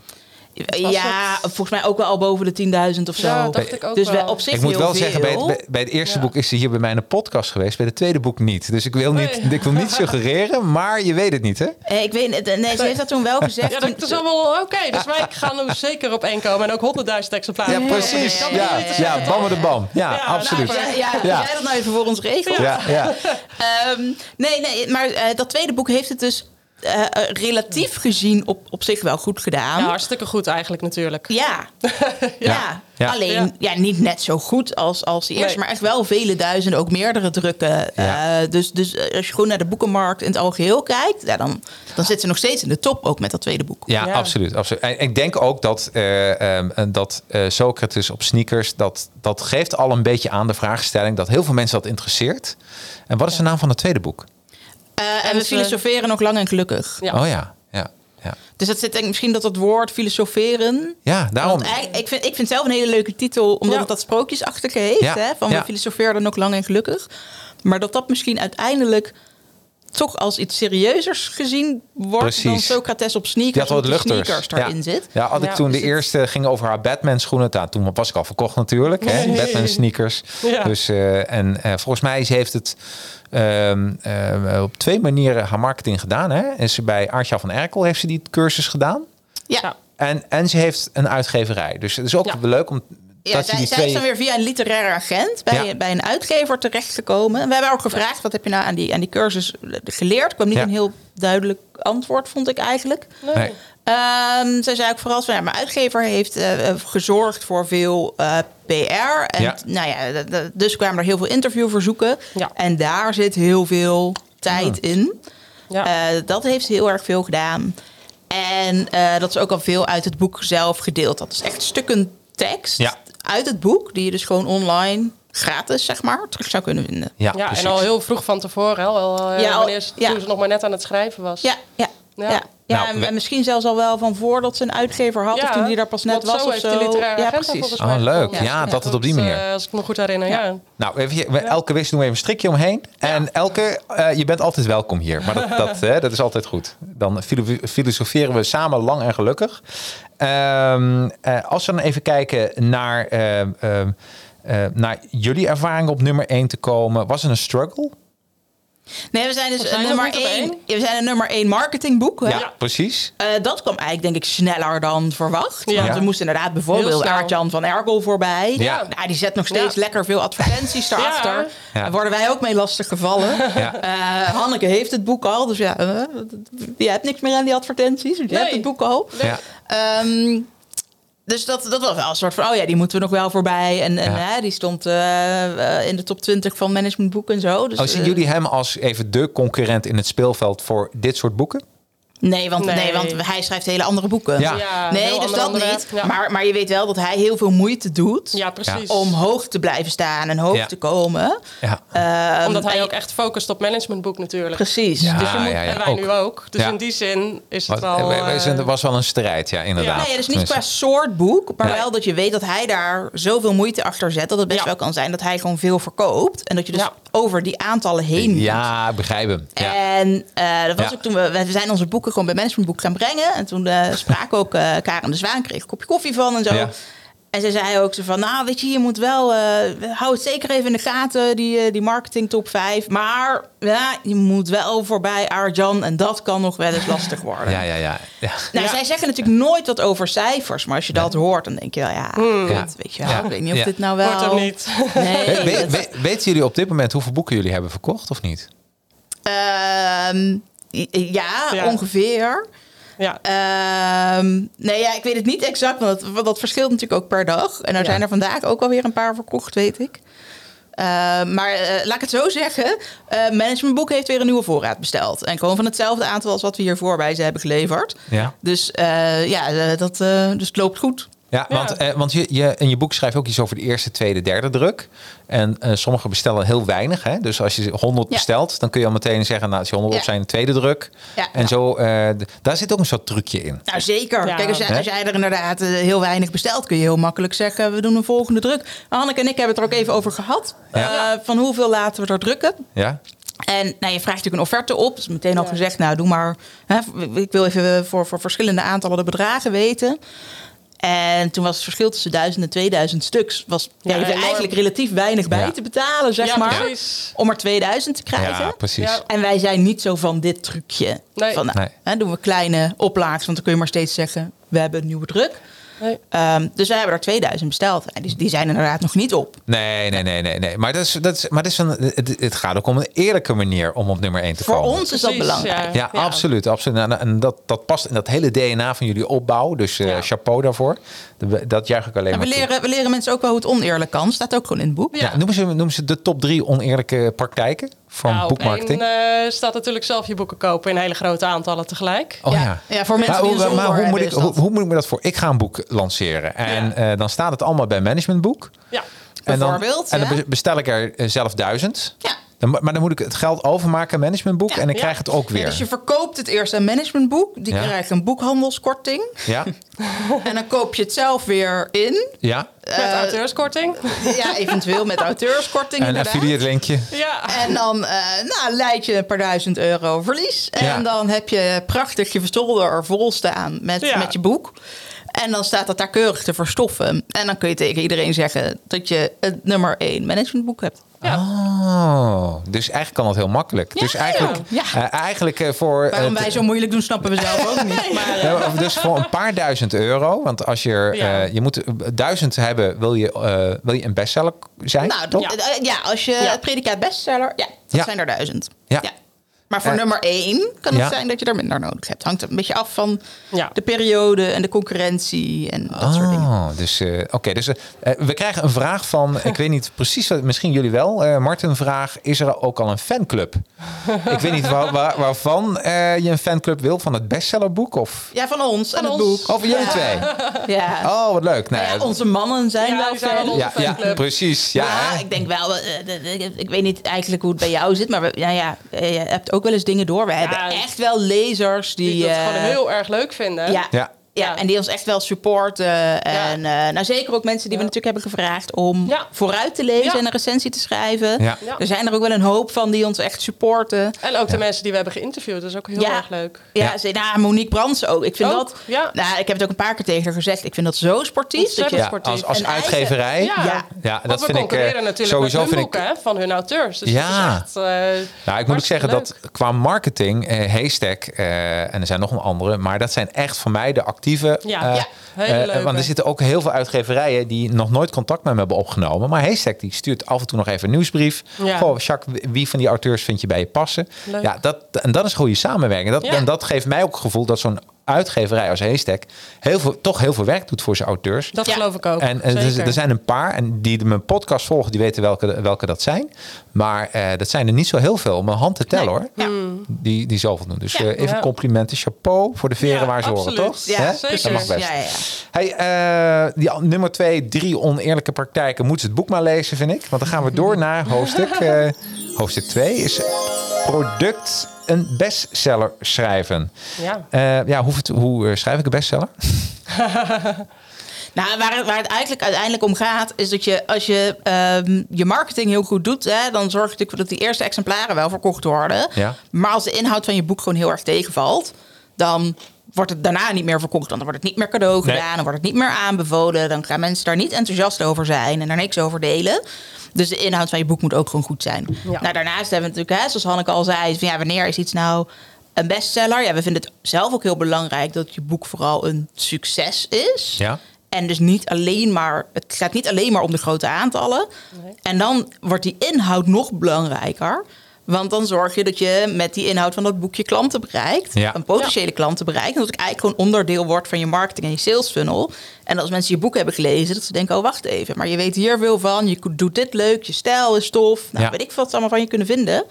Ja, volgens mij ook wel al boven de 10.000 of zo. Ja, dacht ik ook dus wel. op zich Ik moet heel wel veel. zeggen, bij het, bij- bij het eerste Ja. boek is hij hier bij mij in de podcast geweest. Bij het tweede boek niet. Dus ik wil niet, Nee. ik wil niet [LAUGHS] suggereren, maar je weet het niet, hè? Eh, Ik weet het. Nee, ze heeft dat toen wel [LAUGHS] gezegd. Ja, dat is allemaal oké. Dus wij gaan er zeker op één komen. En ook 100.000 exemplaren. Ja, precies. ja, Ja, ja, ja, bammen de bam. Ja, Ja, absoluut. nou, ja, ja, Ja. als jij dat nou even voor ons regelt. Ja, ja. [LAUGHS] Ehm, nee, nee, maar eh, dat tweede boek heeft het dus eh, eh, relatief gezien op, op zich wel goed gedaan. Ja, hartstikke goed eigenlijk natuurlijk. Ja. [LAUGHS] ja. Ja. alleen Ja. ja. niet net zo goed als, als de eerste, Nee. maar echt wel vele duizenden, ook meerdere drukken. Ja. Eh, dus, dus als je gewoon naar de boekenmarkt in het algeheel kijkt, ja, dan, dan zit ze nog steeds in de top, ook met dat tweede boek. Ja, Ja. absoluut. absoluut. En ik denk ook dat, eh, ehm, dat Socrates op sneakers, dat, dat geeft al een beetje aan de vraagstelling dat heel veel mensen dat interesseert. En wat is de naam van het tweede boek? Eh, en En we filosoferen nog lang en gelukkig. Ja. Oh ja, ja, ja. Dus dat zit denk ik misschien dat het woord filosoferen. Ja, daarom. Ik, vind, ik vind zelf een hele leuke titel, omdat Ja. het dat sprookjesachtige heeft. Ja, Hè, van ja. we filosofeerden nog lang en gelukkig. Maar dat dat misschien uiteindelijk toch als iets serieuzers gezien wordt Precies. dan Socrates op Die sneakers, wat luchters. sneakers ja. zit. Ja, had ik Ja, toen de het- eerste ging over haar Batman schoenen. Nou, toen was ik al verkocht natuurlijk. Hè? Nee. Batman sneakers. Ja. Dus, eh, en eh, volgens mij ze heeft het ehm, eh, op twee manieren haar marketing gedaan. Hè? Is ze bij Artja van Erkel heeft ze die cursus gedaan. Ja. En, en ze heeft een uitgeverij. Dus het is ook leuk om ja dat je zij, die zij twee... is dan weer via een literaire agent bij, Ja. bij een uitgever terechtgekomen. En we hebben ook gevraagd, wat heb je nou aan die, aan die cursus geleerd? Er kwam niet Ja. een heel duidelijk antwoord, vond ik eigenlijk. Nee. Ehm zij zei ook vooral van ja, mijn uitgever heeft eh, eh, gezorgd voor veel eh, PR. En Ja. nou ja, dus kwamen er heel veel interviewverzoeken. Ja. En daar zit heel veel tijd in. Ja. Eh, dat heeft heel erg veel gedaan. En eh, dat is ook al veel uit het boek zelf gedeeld. Dat is echt stukken tekst Ja. Uit het boek, die je dus gewoon online gratis, zeg maar, terug zou kunnen vinden. Ja, ja, en al heel vroeg van tevoren, hè, al, eh, Ja, al- wanneer ze, ja. toen ze nog maar net aan het schrijven was. Ja, ja, ja. Ja. ja. Nou, en, we- en misschien zelfs al wel van voordat ze een uitgever had, of toen die daar pas net was zo of zo. ja, precies. Oh, leuk. Ja, dat het op die Dat, manier. eh, als ik me goed herinner, ja. Nou, even, we- elke wist doen we even een strikje omheen. En elke, eh, je bent altijd welkom hier. Maar dat, dat, [LAUGHS] hè, dat is altijd goed. Dan filo- filosoferen we samen lang en gelukkig. Ehm, eh, als we dan even kijken naar, ehm, ehm, eh, naar jullie ervaring op nummer 1 te komen. Was het een struggle? Nee, we zijn dus We zijn een nog nummer één. één. We zijn een nummer één marketingboek. hè? Ja, precies. Eh, dat kwam eigenlijk denk ik sneller dan verwacht. Ja. Want we moesten inderdaad bijvoorbeeld. Aart-Jan van Ergel voorbij. Ja. Nou, die zet nog steeds Ja. lekker veel advertenties [LAUGHS] erachter. Ja. Ja. Daar worden wij ook mee lastig gevallen. Ja. Eh, Hanneke heeft het boek al. Dus ja, eh, je hebt niks meer aan die advertenties. Je Nee. hebt het boek al. Ja. Dus dat, dat was wel een soort van, oh ja, die moeten we nog wel voorbij. En, en Ja. hè, die stond eh, eh, in de top 20 van managementboeken en zo. Dus, Oh, zien eh, jullie hem als even de concurrent in het speelveld voor dit soort boeken? Nee want, nee. Nee. want hij schrijft hele andere boeken. Ja. Ja, nee, dus dat niet. Ja. Maar, maar je weet wel dat hij heel veel moeite doet Ja, precies. om hoog te blijven staan en hoog Ja. te komen. Ja. Ehm, Omdat hij en- ook echt focust op managementboek natuurlijk. Precies. Ja, dus je moet, ja, ja. en wij ook. nu ook. Dus Ja. in die zin is het wel... er was- eh, er was wel een strijd, ja, inderdaad. Nee, dus niet qua soort boek, maar Ja. wel dat je weet dat hij daar zoveel moeite achter zet. Dat het best Ja. wel kan zijn dat hij gewoon veel verkoopt. En dat je dus Ja. over die aantallen heen moet. Ja, begrijp hem. Ja. En eh, dat was Ja. ook toen we, we zijn onze boeken gewoon bij Managementboek gaan brengen. En toen eh sprak ook eh Karen de Zwaan, kreeg een kopje koffie van en zo. Ja. En ze zei ook zo van, nou weet je, je moet wel, eh hou het zeker even in de gaten, die, eh, die marketing top 5. Maar ja, je moet wel voorbij Arjan en dat kan nog wel eens lastig worden. Ja, ja, ja. ja. Nou, Ja. zij zeggen natuurlijk nooit wat over cijfers, maar als je dat hoort, dan denk je wel, ja, Ja. weet je wel. Ja. Ik weet niet of Ja. dit nou wel... Wordt hem niet. Nee, We- we- dat- we- weten jullie op dit moment hoeveel boeken jullie hebben verkocht of niet? Ehm, ja, Ja. ongeveer. Ja. Ehm, nee, ja, ik weet het niet exact, want dat, want dat verschilt natuurlijk ook per dag. En er Ja. zijn er vandaag ook alweer een paar verkocht, weet ik. Ehm, maar eh, laat ik het zo zeggen. eh Managementboek heeft weer een nieuwe voorraad besteld. En gewoon van hetzelfde aantal als wat we hiervoor bij ze hebben geleverd. Ja. Dus eh, ja, dat, eh, dus het loopt goed. Ja, Ja. want, eh, want je, je, in je boek schrijf je ook iets over de eerste, tweede, derde druk. En eh, sommigen bestellen heel weinig. Hè? Dus als je 100 Ja. bestelt, dan kun je al meteen zeggen... nou, als je 100 op zijn, de tweede druk. Ja. En zo, eh, daar zit ook een soort trucje in. Nou, zeker. Ja. Kijk, als als jij er inderdaad eh, heel weinig bestelt, kun je heel makkelijk zeggen: we doen een volgende druk. Hanneke en ik hebben het er ook even over gehad. Ja. eh, van hoeveel laten we er drukken? Ja? En nou, je vraagt natuurlijk een offerte op. Dus meteen al Ja. gezegd, nou doe maar. Hè, ik wil even voor, voor verschillende aantallen de bedragen weten. En toen was het verschil tussen 1000 en 2000 stuks. Was Ja, je er eigenlijk relatief weinig bij Ja. te betalen, zeg Ja, maar. precies. Om er 2000 te krijgen. Ja, precies. Ja. En wij zijn niet zo van dit trucje. Nee. Van, nou, Nee. hè, doen we kleine oplages, want dan kun je maar steeds zeggen: we hebben een nieuwe druk. Nee. Ehm, dus wij hebben er 2000 besteld. En die, die zijn inderdaad nog niet op. Nee, nee, nee, nee, nee. Maar, dat is, dat is, maar dat is een, het, het gaat ook om een eerlijke manier om op nummer 1 te Voor komen. ons is dat belangrijk. Ja, Ja. absoluut. absoluut. En, en dat, dat past in dat hele DNA van jullie opbouw. Dus eh, Ja. chapeau daarvoor. Dat- juich ik alleen En we maar toe. leren, we leren mensen ook wel hoe het oneerlijk kan. Staat ook gewoon in het boek. Ja, noemen, ze, noemen ze de top drie oneerlijke praktijken van Nou, op boekmarketing? één, eh, staat natuurlijk zelf je boeken kopen in hele grote aantallen tegelijk. oh ja. Ja, ja, voor mensen maar, die hoe, een zolder maar hoe, moet ik, hoe, moet ik me dat voor? Ik ga een boek lanceren. En eh, dan staat het allemaal bij managementboek. Ja. En dan, Bijvoorbeeld, en dan bestel ik er eh, zelf duizend. Ja. Dan, maar dan moet ik het geld overmaken in managementboek. Ja. en ik Ja. krijg het ook Ja, weer. dus je verkoopt het eerst een managementboek. Die Ja. krijgt een boekhandelskorting. Ja? [LAUGHS] En dan koop je het zelf weer in. Ja? Met Eh, auteurskorting. [LAUGHS] Ja, eventueel met auteurskorting Een inderdaad. affiliate linkje. ja. En dan eh nou, leid je een paar duizend euro verlies. En Ja. dan heb je prachtig je verstolder er vol staan met, Ja. met je boek. En dan staat dat daar keurig te verstoffen. En dan kun je tegen iedereen zeggen dat je het nummer één managementboek hebt. Oh, dus eigenlijk kan dat heel makkelijk. Ja, dus eigenlijk, ja. eh, eigenlijk eh, voor... Waarom wij zo moeilijk doen, snappen we zelf ook niet. [LAUGHS] Maar, eh, Ja, dus voor een paar duizend euro. Want als je, er, Ja. eh, je moet duizend hebben, wil je, eh, wil je een bestseller zijn? nou, toch? ja. ja, als je Ja. het predicaat bestseller, ja, dat Ja. zijn er duizend. Ja. Maar voor Eh, nummer één kan het ja. zijn dat je er minder nodig hebt. Hangt een beetje af van Ja. de periode en de concurrentie en dat soort dingen. Oh, dus eh, oké. dus eh, we krijgen een vraag van, [LAUGHS] ik weet niet precies, wat, misschien jullie wel. eh Martin vraag: is er ook al een fanclub? [LAUGHS] ik weet niet waar, waar- waarvan eh, je een fanclub wil, van het bestsellerboek of? Ja, van ons en het ons. boek. Of jullie Ja. twee? [LAUGHS] Ja. Oh, wat leuk. Nou, Ja, onze mannen zijn Ja, wel fan. onze ja, ja, fanclub. precies. Ja, Ja, hè? ik denk wel. ik weet niet eigenlijk hoe het bij jou zit, maar we, ja, ja, eh, je hebt ook wel eens dingen door. We hebben echt wel lezers die. Die dat eh, gewoon heel erg leuk vinden. ja, Ja. en die ons echt wel supporten. En eh, nou, zeker ook mensen die we natuurlijk hebben gevraagd om Ja. vooruit te lezen Ja. en een recensie te schrijven. Ja. Ja. Er zijn er ook wel een hoop van die ons echt supporten. En ook de mensen die we hebben geïnterviewd. Dat is ook heel Ja. erg leuk. Ja, Ja. ze- nou, Monique Brands ook. Ik vind Ook, dat. ja. Nou, ik heb het ook een paar keer tegen haar gezegd. Ik vind dat zo sportief. Dat je, sportief. als, uitgeverij. Ja, Ja. Ja, Want dat we vind ik eh, concurreren natuurlijk sowieso met hun vind ik. boeken hè, van hun auteurs. Dus Ja. dat is echt, eh, Nou, ik moet ook zeggen dat qua marketing, eh, Haystack eh, en er zijn nog een andere, maar dat zijn echt voor mij de actieve. Ja, eh, ja, hele eh, leuke. want er zitten ook heel veel uitgeverijen die nog nooit contact met me hebben opgenomen. Maar Haystack die stuurt af en toe nog even een nieuwsbrief. Ja. Goh, Jacques, wie van die auteurs vind je bij je passen? Leuk. Ja, dat, en dat is goede samenwerking. Dat. En dat geeft mij ook het gevoel dat zo'n uitgeverij als Haystack heel veel, toch heel veel werk doet voor zijn auteurs. Dat Ja. geloof ik ook. En eh, er, er zijn een paar, en die mijn podcast volgen, die weten welke, welke dat zijn. Maar eh, dat zijn er niet zo heel veel om een hand te tellen Nee. hoor. Ja. Die, die zoveel doen. Dus Ja. eh, even Ja. complimenten, chapeau voor de veren Ja, waar ze horen, toch? Ja, zeker. Dat mag best. Ja, ja, ja. Hey, eh, die nummer twee, drie oneerlijke praktijken. Moet ze het boek maar lezen, vind ik. Want dan gaan we door [LAUGHS] naar hoofdstuk. eh, hoofdstuk 2 is product een bestseller schrijven. Ja. Eh, ja, hoe, hoe eh, schrijf ik een bestseller? [LAUGHS] Nou, waar het, waar het eigenlijk uiteindelijk om gaat, is dat je als je ehm, je marketing heel goed doet, hè, dan zorg je natuurlijk dat die eerste exemplaren wel verkocht worden. Ja. Maar als de inhoud van je boek gewoon heel erg tegenvalt, dan wordt het daarna niet meer verkocht. Dan wordt het niet meer cadeau Nee. gedaan, dan wordt het niet meer aanbevolen. Dan gaan mensen daar niet enthousiast over zijn en er niks over delen. Dus de inhoud van je boek moet ook gewoon goed zijn. Ja. Nou, daarnaast hebben we natuurlijk, hè, zoals Hanneke al zei, van ja, wanneer is iets nou een bestseller? Ja, we vinden het zelf ook heel belangrijk dat je boek vooral een succes is. Ja. En dus niet alleen maar, het gaat niet alleen maar om de grote aantallen. En dan wordt die inhoud nog belangrijker. Want dan zorg je dat je met die inhoud van dat boekje klanten bereikt. Ja. Een potentiële klanten bereikt. En dat het eigenlijk gewoon onderdeel wordt van je marketing en je sales funnel. En als mensen je boek hebben gelezen, dat ze denken, oh wacht even. Maar je weet hier veel van, je doet dit leuk, je stijl is tof. Nou, Ja. weet ik wat ze allemaal van je kunnen vinden.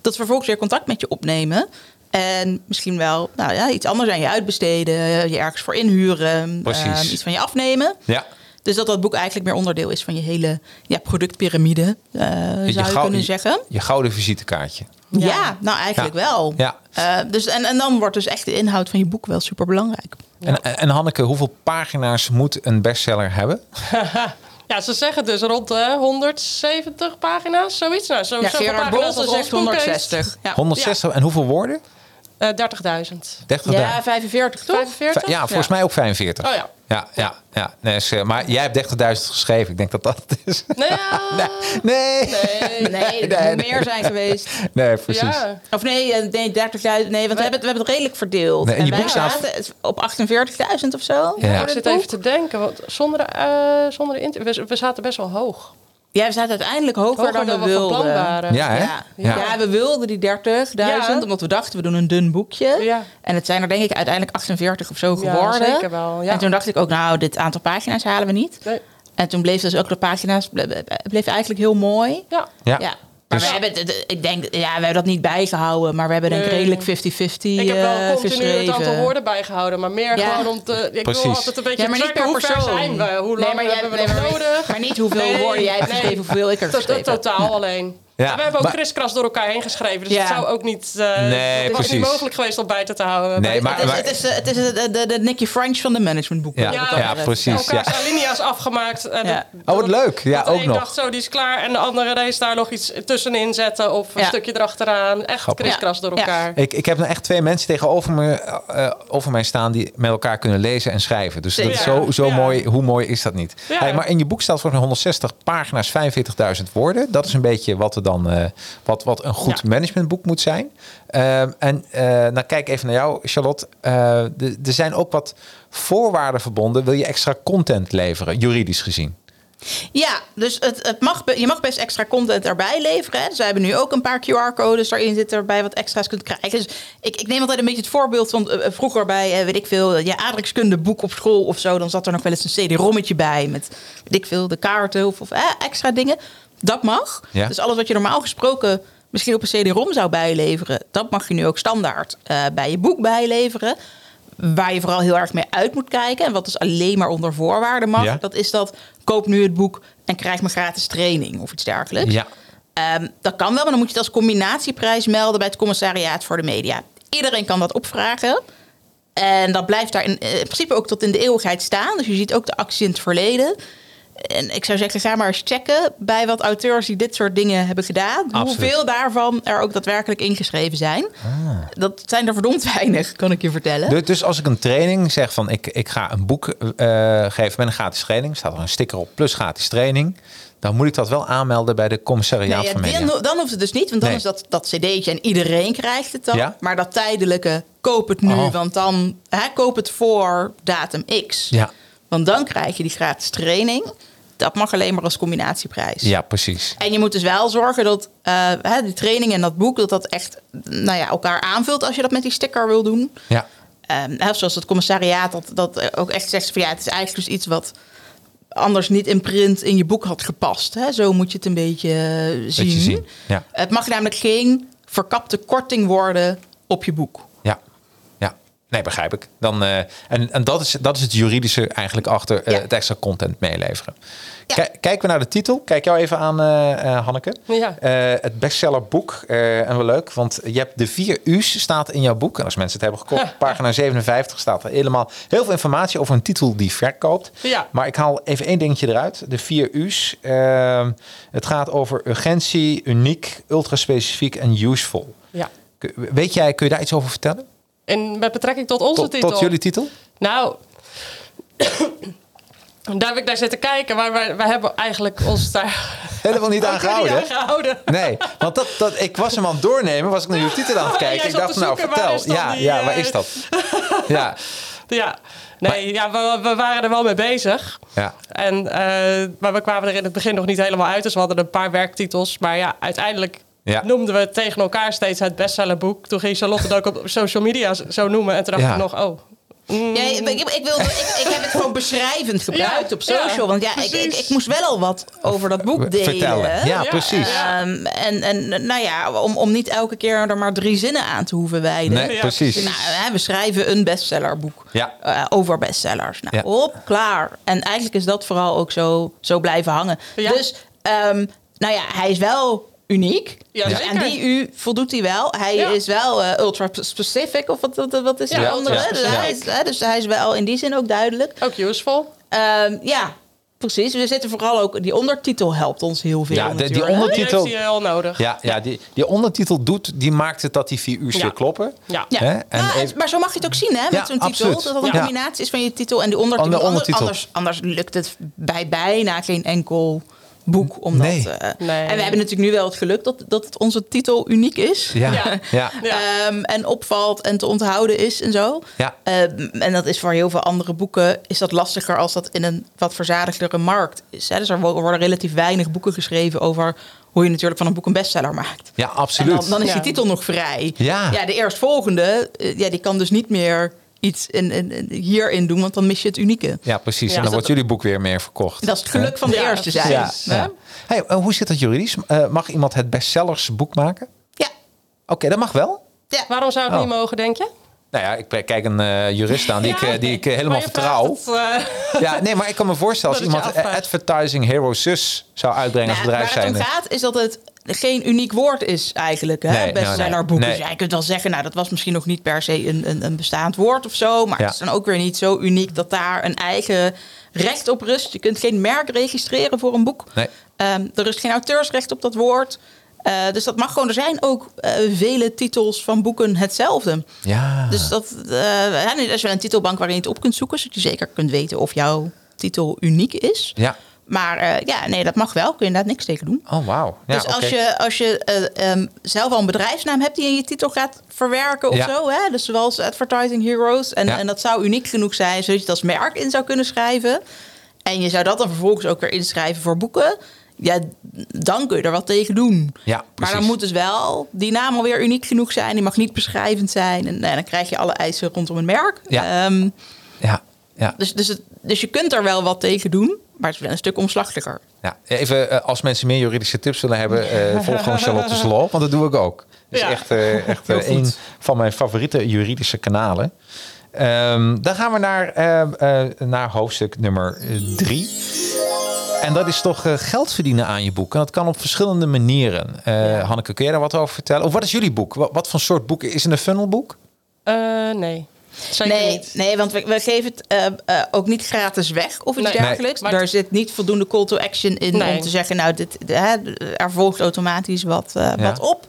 Dat ze vervolgens weer contact met je opnemen. En misschien wel nou ja, iets anders aan je uitbesteden. Je ergens voor inhuren. Ehm, iets van je afnemen. Ja. Dus dat dat boek eigenlijk meer onderdeel is van je hele ja, productpyramide, eh, zou je, kunnen zeggen. Je gouden visitekaartje. Ja, nou eigenlijk Ja. wel. Ja. Eh, dus, en, en dan wordt dus echt de inhoud van je boek wel super belangrijk. En, en Hanneke, hoeveel pagina's moet een bestseller hebben? [LAUGHS] Ja, ze zeggen dus rond de 170 pagina's, zoiets. Nou, zo, Ja, Gerard als zegt ons boek heeft. 160. Ja, 160 en hoeveel woorden? Eh, 30.000. 30 ja 45 toch? 45? Ja, volgens mij ook 45. Oh ja. Ja, ja, ja. Nee, is, eh, maar jij hebt 30.000 geschreven. Ik denk dat dat het is. Nou ja, [LAUGHS] Nee. nee. Nee, er moet meer zijn geweest. Nee, precies. Ja. Of nee, eh, nee 30.000. Nee, want we hebben, het, we hebben het redelijk verdeeld. Nee, je En boek wij staat- zaten op 48.000 of zo. Ja. Ik zit even te denken, want zonder de, eh, zonder de inter- we, we zaten best wel hoog. Ja, we zaten uiteindelijk hoger, Hoger dan, dan we we van wilden. plan waren. Ja, hè? Ja. Ja. Ja. we wilden die 30.000, Ja. omdat we dachten we doen een dun boekje. Ja. En het zijn er denk ik uiteindelijk 48 of zo Ja, geworden. zeker wel, ja. En toen dacht ik ook, nou, dit aantal pagina's halen we niet. Nee. En toen bleef dus ook de pagina's ble- bleef eigenlijk heel mooi. Ja. Ja. Maar Dus- we hebben, het- ik denk, ja, we hebben dat niet bijgehouden, maar we hebben denk ik redelijk 50-50 Ik heb wel eh, continu het aantal woorden bijgehouden, maar meer Ja. gewoon om te... Ik Precies. wil altijd een beetje Ja, maar niet tracken, per hoe ver persoon. zijn we? Hoe lang nee, maar jij, hebben we nee, nog maar, nodig? Maar niet hoeveel Nee, woorden jij hebt nee. geschreven, hoeveel ik er heb. Totaal alleen. Ja, Ja, we hebben ook maar- kriskras door elkaar heen geschreven. Dus Ja. het zou ook niet... eh Nee, het was precies. niet mogelijk geweest om bij te houden. Nee, maar- het is, het is, eh, het is de, de, de Nicky French van de managementboeken. Ja, ja, betreft. precies. elkaars alinea's afgemaakt. En Ja. dat- Oh, wat leuk. Ja, ook een nog. dacht zo, die is klaar. En de andere race daar nog iets tussenin zetten. Of een Ja. stukje erachteraan. Echt kriskras door Ja. elkaar. Ik, ik heb nou echt twee mensen tegenover me, eh, over mij staan die met elkaar kunnen lezen en schrijven. Dus dat is zo, zo Ja. mooi. Hoe mooi is dat niet? Ja. Hey, maar in je boek staat voor 160 pagina's 45.000 woorden. Dat is een beetje wat er dan eh, wat, wat een goed Ja. managementboek moet zijn. Ehm, en eh nou kijk even naar jou, Charlotte. Eh, er zijn ook wat voorwaarden verbonden. Wil je extra content leveren, juridisch gezien? Ja, dus het, het mag, je mag best extra content erbij leveren. Hè. Dus wij hebben nu ook een paar QR-codes erin zitten waarbij wat extra's kunt krijgen. Dus ik, ik neem altijd een beetje het voorbeeld van vroeger bij, eh, weet ik veel, je aardrijkskunde boek op school of zo. Dan zat er nog wel eens een CD-rommetje bij met, weet ik veel, de kaarten of, of extra dingen. Dat mag. Ja. Dus alles wat je normaal gesproken misschien op een CD-rom zou bijleveren, dat mag je nu ook standaard eh, bij je boek bijleveren. Waar je vooral heel erg mee uit moet kijken. En wat dus alleen maar onder voorwaarden mag. Ja. Dat is dat koop nu het boek en krijg me gratis training of iets dergelijks. Ja. Ehm, dat kan wel, maar dan moet je het als combinatieprijs melden bij het commissariaat voor de media. Iedereen kan dat opvragen. En dat blijft daar in, eh, in principe ook tot in de eeuwigheid staan. Dus je ziet ook de actie in het verleden. En ik zou zeggen, ga maar eens checken bij wat auteurs die dit soort dingen hebben gedaan. Absoluut. Hoeveel daarvan er ook daadwerkelijk ingeschreven zijn. Dat zijn er verdomd weinig, kan ik je vertellen. Dus, dus als ik een training zeg van ik, ik ga een boek eh, geven met een gratis training, staat er een sticker op plus gratis training, dan moet ik dat wel aanmelden bij de commissariaat Nee, van media. dan, dan hoeft het dus niet, want dan Nee. is dat, dat cd'tje en iedereen krijgt het dan. Ja? Maar dat tijdelijke, koop het nu, Oh. want dan hè, koop het voor datum X. Ja. Want dan krijg je die gratis training. Dat mag alleen maar als combinatieprijs. Ja, precies. En je moet dus wel zorgen dat hè, die training en dat boek, dat dat echt nou ja, elkaar aanvult als je dat met die sticker wil doen. Ja. Hè, zoals het commissariaat dat, dat ook echt zegt van ja, het is eigenlijk dus iets wat anders niet in print in je boek had gepast. Hè? Zo moet je het een beetje eh, zien. Beetje zien, ja. Het mag namelijk geen verkapte korting worden op je boek. Nee, begrijp ik. Dan, eh, en en dat, is, dat is het juridische eigenlijk achter eh, Ja. het extra content meeleveren. Ja. Kijk- Kijken we naar de titel. Kijk jou even aan, eh, Hanneke. Ja. Het bestsellerboek. en wel leuk, want je hebt de vier U's staat in jouw boek. En als mensen het hebben gekocht, [LAUGHS] pagina 57 staat er helemaal heel veel informatie over een titel die verkoopt. Ja. Maar ik haal even één dingetje eruit. De vier U's. Ehm, het gaat over urgentie, uniek, ultraspecifiek en useful. Ja. Weet jij, kun je daar iets over vertellen? En met betrekking tot onze Tot, titel. tot jullie titel? Nou, [COUGHS] daar heb ik naar zitten kijken, maar wij, wij hebben eigenlijk ons daar [LAUGHS] Helemaal niet aan [LAUGHS] gehouden. niet aan gehouden. Nee, want dat, dat, ik was hem aan het doornemen, was ik naar jullie titel aan het [LAUGHS] en kijken. Ik dacht, nou vertel. Ja, die, ja, waar is dat? Ja, Ja, nee, ja, we, we waren er wel mee bezig. ja. En, eh, maar we kwamen er in het begin nog niet helemaal uit. Dus we hadden een paar werktitels. Maar ja, uiteindelijk Ja. noemden we tegen elkaar steeds het bestsellerboek. Toen ging Charlotte het ook op social media zo noemen. En toen dacht Ja. ik nog, oh... mm, Ja, ik, ik, ik, wilde, ik, ik heb het gewoon beschrijvend gebruikt Ja, op social. ja, want ja, ik, ik, precies. ik moest wel al wat over dat boek delen. Vertellen. Ja, Ja, precies. Ehm, en, en nou ja, om, om niet elke keer er maar drie zinnen aan te hoeven wijden. Nee, Ja, precies. Nou, hè, we schrijven een bestsellerboek Ja. eh, over bestsellers. Nou, Ja. op, klaar. En eigenlijk is dat vooral ook zo, zo blijven hangen. Ja. Dus, ehm, nou ja, hij is wel uniek. Ja, dus zeker. aan die U voldoet hij wel. Hij Ja. is wel eh, ultra specific, of wat, wat, wat is Ja, de andere? ultra Dus, hij is, hè, dus hij is wel in die zin ook duidelijk. Ook useful. Ehm, ja, precies. We zitten vooral ook... Die ondertitel helpt ons heel veel Ja, de- die Die Ondertitel. heeft hij heel nodig. Ja, ja die, die ondertitel doet, die maakt het dat die vier uur Ja. kloppen. Ja. Ja, Hè? En Nou, en- even- maar zo mag je het ook zien, hè, met Ja, zo'n titel. absoluut. Dat dat een Ja. combinatie is van je titel en die ondertitel. De ondertitel. Anders, anders lukt het bij bijna geen enkel boek. Omdat, Nee. eh, Nee. En we hebben natuurlijk nu wel het geluk dat, dat onze titel uniek is. ja, Ja. ja. Ja. Ehm, en opvalt en te onthouden is en zo. Ja. Ehm, en dat is voor heel veel andere boeken is dat lastiger als dat in een wat verzadigdere markt is. Hè? Dus er wo- worden relatief weinig boeken geschreven over hoe je natuurlijk van een boek een bestseller maakt. Ja, En absoluut. dan, dan is Ja. die titel nog vrij. Ja. ja de eerstvolgende, eh, ja, die kan dus niet meer iets in, in, in- hierin doen, want dan mis je het unieke. Ja, precies. Ja. en dan Dus wordt jullie boek weer meer verkocht. Dat is het geluk van de Ja, eerste zijn. ja, ja. Hey, eh, hoe zit dat juridisch? Eh, mag iemand het bestsellersboek maken? Ja. Oké, dat mag wel. ja. Waarom zou het Oh. niet mogen, denk je? Nou ja, ik kijk een eh, jurist aan die, ik, die ik helemaal vertrouw. het, Ja, nee, maar ik kan me voorstellen [LAUGHS] als iemand. Advertising Hero Sus zou uitbrengen als Nou, bedrijf waar het zijn. om gaat is dat het geen uniek woord is eigenlijk. Hè? Nee, Best nou, zijn er boeken. Nee. Dus je kunt wel zeggen, nou dat was misschien nog niet per se een, een, een bestaand woord of zo. Maar Ja. het is dan ook weer niet zo uniek dat daar een eigen recht op rust. Je kunt geen merk registreren voor een boek. Nee. Ehm, er is geen auteursrecht op dat woord. Eh, dus dat mag gewoon. Er zijn ook eh, vele titels van boeken hetzelfde. Ja. Dus dat, er is wel een titelbank waarin je het op kunt zoeken, zodat je zeker kunt weten of jouw titel uniek is. Ja. Maar eh, ja, nee, dat mag wel. Kun je inderdaad niks tegen doen. Oh, wauw. Ja, dus als je, als je eh, ehm, zelf al een bedrijfsnaam hebt die in je titel gaat verwerken of Ja. zo. Hè? Dus zoals Advertising Heroes. En, Ja. en dat zou uniek genoeg zijn, zodat je het als merk in zou kunnen schrijven. En je zou dat dan vervolgens ook weer inschrijven voor boeken. Ja, dan kun je er wat tegen doen. Ja, maar dan moet dus wel die naam alweer uniek genoeg zijn. Die mag niet beschrijvend zijn. En dan krijg je alle eisen rondom een merk. Ja. Ehm, Ja, ja. dus, dus, het, dus je kunt er wel wat tegen doen. Maar het is wel een stuk omslachtiger. ja. Even eh, als mensen meer juridische tips willen hebben, eh volg gewoon [LAUGHS] Charlotte's Law, want dat doe ik ook. Dat is Ja. echt, eh, [LAUGHS] echt een van mijn favoriete juridische kanalen. Ehm, dan gaan we naar, eh, eh, naar hoofdstuk nummer drie. En dat is toch geld verdienen aan je boek. En dat kan op verschillende manieren. Eh, Hanneke, kun jij daar wat over vertellen? Of wat is jullie boek? Wat, wat voor soort boek? Is het een funnelboek? eh, nee. Zeker nee, niet. nee, want we, we geven het eh, eh, ook niet gratis weg of iets Nee. dergelijks. Nee, er zit niet voldoende call to action in Nee. om te zeggen, nou, dit, de- hè, er volgt automatisch wat, eh, Ja. wat op.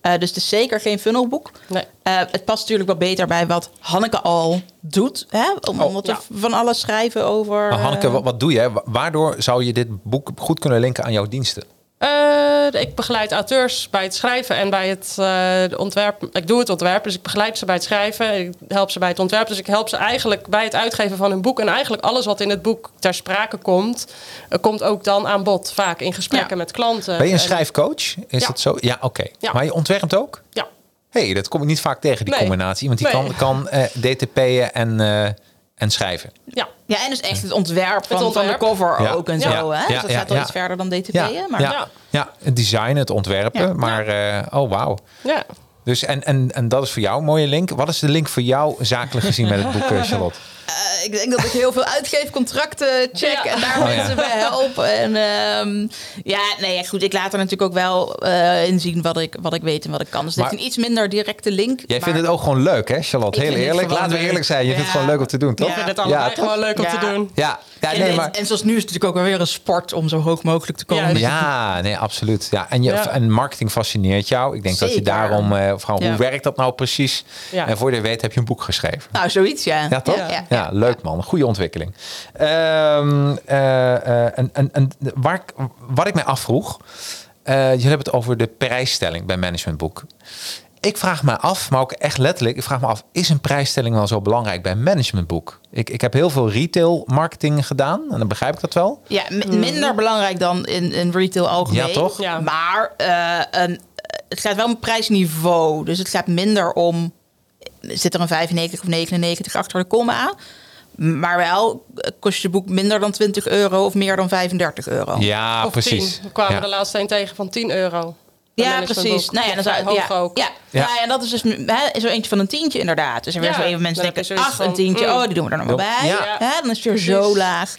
Eh, dus het is zeker geen funnelboek. Nee. Eh, het past natuurlijk wat beter bij wat Hanneke al doet. Hè? Om, Oh, omdat ja. we van alles schrijven over... Maar Hanneke, wat, wat doe je? Wa- Waardoor zou je dit boek goed kunnen linken aan jouw diensten? Eh, ik begeleid auteurs bij het schrijven en bij het eh, de ontwerp. Ik doe het ontwerp, dus ik begeleid ze bij het schrijven. Ik help ze bij het ontwerp. Dus ik help ze eigenlijk bij het uitgeven van hun boek. En eigenlijk alles wat in het boek ter sprake komt, eh, komt ook dan aan bod. Vaak in gesprekken Ja. met klanten. Ben je een En- schrijfcoach? Is Ja. dat zo? Ja, oké. Ja. Maar je ontwerpt ook? Ja. hey, dat kom ik niet vaak tegen, die Nee. combinatie. Want die Nee. kan, kan eh, DTP'en en, eh, en schrijven. Ja. Ja, en dus echt het ontwerp van, ontwerp. van de cover Ja. ook en Ja. zo. Hè? Ja, Dus dat ja, gaat wel ja. iets verder dan DTP'en. Ja, maar ja, Ja. ja, het design, het ontwerpen. Ja. Maar, eh, oh wauw. ja. Dus en, en, en dat is voor jou een mooie link. Wat is de link voor jou zakelijk gezien met het boek, eh, Charlotte? Eh, ik denk dat ik heel veel uitgeefcontracten check Ja. en daar Oh, ja. mensen bij help. En ehm, ja, nee, ja, goed. Ik laat er natuurlijk ook wel eh inzien wat ik, wat ik weet en wat ik kan. Dus het Maar- heeft een iets minder directe link. Jij maar- vindt het ook gewoon leuk, hè, Charlotte? Ik Heel eerlijk. Laten we eerlijk zijn. Je vindt het Ja. gewoon leuk om te doen, toch? Ja. Ik vind het Ja, toch? gewoon leuk om Ja. te doen. Ja, ja En, nee, maar... en zoals nu is het natuurlijk ook wel weer een sport om zo hoog mogelijk te komen. Ja, nee, absoluut. Ja, en, je, Ja. en marketing fascineert jou. Ik denk dat je daarom... eh Ja. Hoe werkt dat nou precies? Ja. En voor je weet heb je een boek geschreven. Nou, zoiets, ja. Ja, toch? Ja, leuk man. Goede ontwikkeling. Ehm, eh, eh, en, en, en waar, ik- wat ik mij afvroeg... eh jullie hebben het over de prijsstelling bij Managementboek. Ik vraag me af, maar ook echt letterlijk... ik vraag me af, is een prijsstelling wel zo belangrijk bij Managementboek? Ik, ik heb heel veel retail marketing gedaan. En dan begrijp ik dat wel. Ja, m- minder belangrijk dan in, in retail algemeen. Ja, toch? Ja. Maar eh, een, het gaat wel om prijsniveau. Dus het gaat minder om... Zit er een 95 of 99 achter de komma? Maar wel kost je boek minder dan 20 euro of meer dan 35 euro. Ja, of precies. 10. We kwamen Ja. de laatste een tegen van 10 euro. Ja, precies. Nou ja, dan zou, hoog ja, ook. Ja, Ja. Nou ja, en dat is dus hè, zo eentje van een tientje inderdaad. Dus er weer Ja, zo even mensen denken, ach, een tientje, mm. oh, die doen we er nog maar bij. Ja. Hè, dan is het weer zo laag.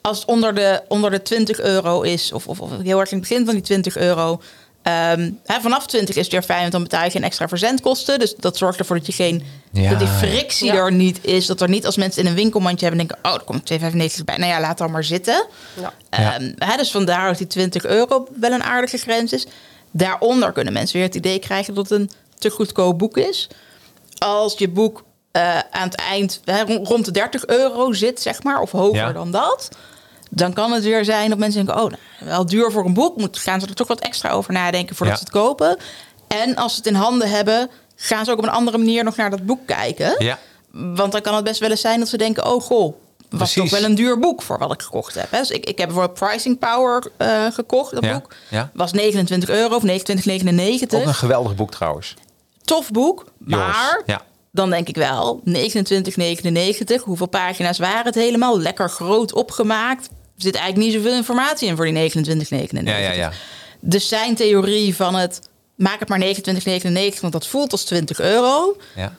Als het onder de, onder de 20 euro is, of, of, of heel erg in het begin van die 20 euro... Ehm, hè, vanaf 20 is het weer fijn, want dan betaal je geen extra verzendkosten. Dus dat zorgt ervoor dat je geen Ja, dat die frictie Ja. er niet is. Dat er niet als mensen in een winkelmandje hebben denken, oh, er komt 2,95 bij. Nou ja, laat dan maar zitten. Ja. Ehm, hè, dus vandaar dat die 20 euro wel een aardige grens is. Daaronder kunnen mensen weer het idee krijgen dat het een te goedkoop boek is. Als je boek eh, aan het eind hè, rond rond de 30 euro zit, zeg maar, of hoger Ja. dan dat. Dan kan het weer zijn dat mensen denken, oh, nou, wel duur voor een boek. Moet, gaan ze er toch wat extra over nadenken voordat Ja. ze het kopen. En als ze het in handen hebben, gaan ze ook op een andere manier nog naar dat boek kijken. Ja. Want dan kan het best wel eens zijn dat ze denken: oh goh, was toch wel een duur boek voor wat ik gekocht heb. Hè? Dus ik, ik heb bijvoorbeeld Pricing Power eh, gekocht, dat Ja, boek. ja. Was 29 euro of 29,99. Ook een geweldig boek trouwens. Tof boek, maar Ja. dan denk ik wel, 29,99. Hoeveel pagina's waren het helemaal? Lekker groot opgemaakt. Er zit eigenlijk niet zoveel informatie in voor die 29,99. Ja, ja, ja. Dus zijn theorie van het, maak het maar 29,99, want dat voelt als 20 euro ja.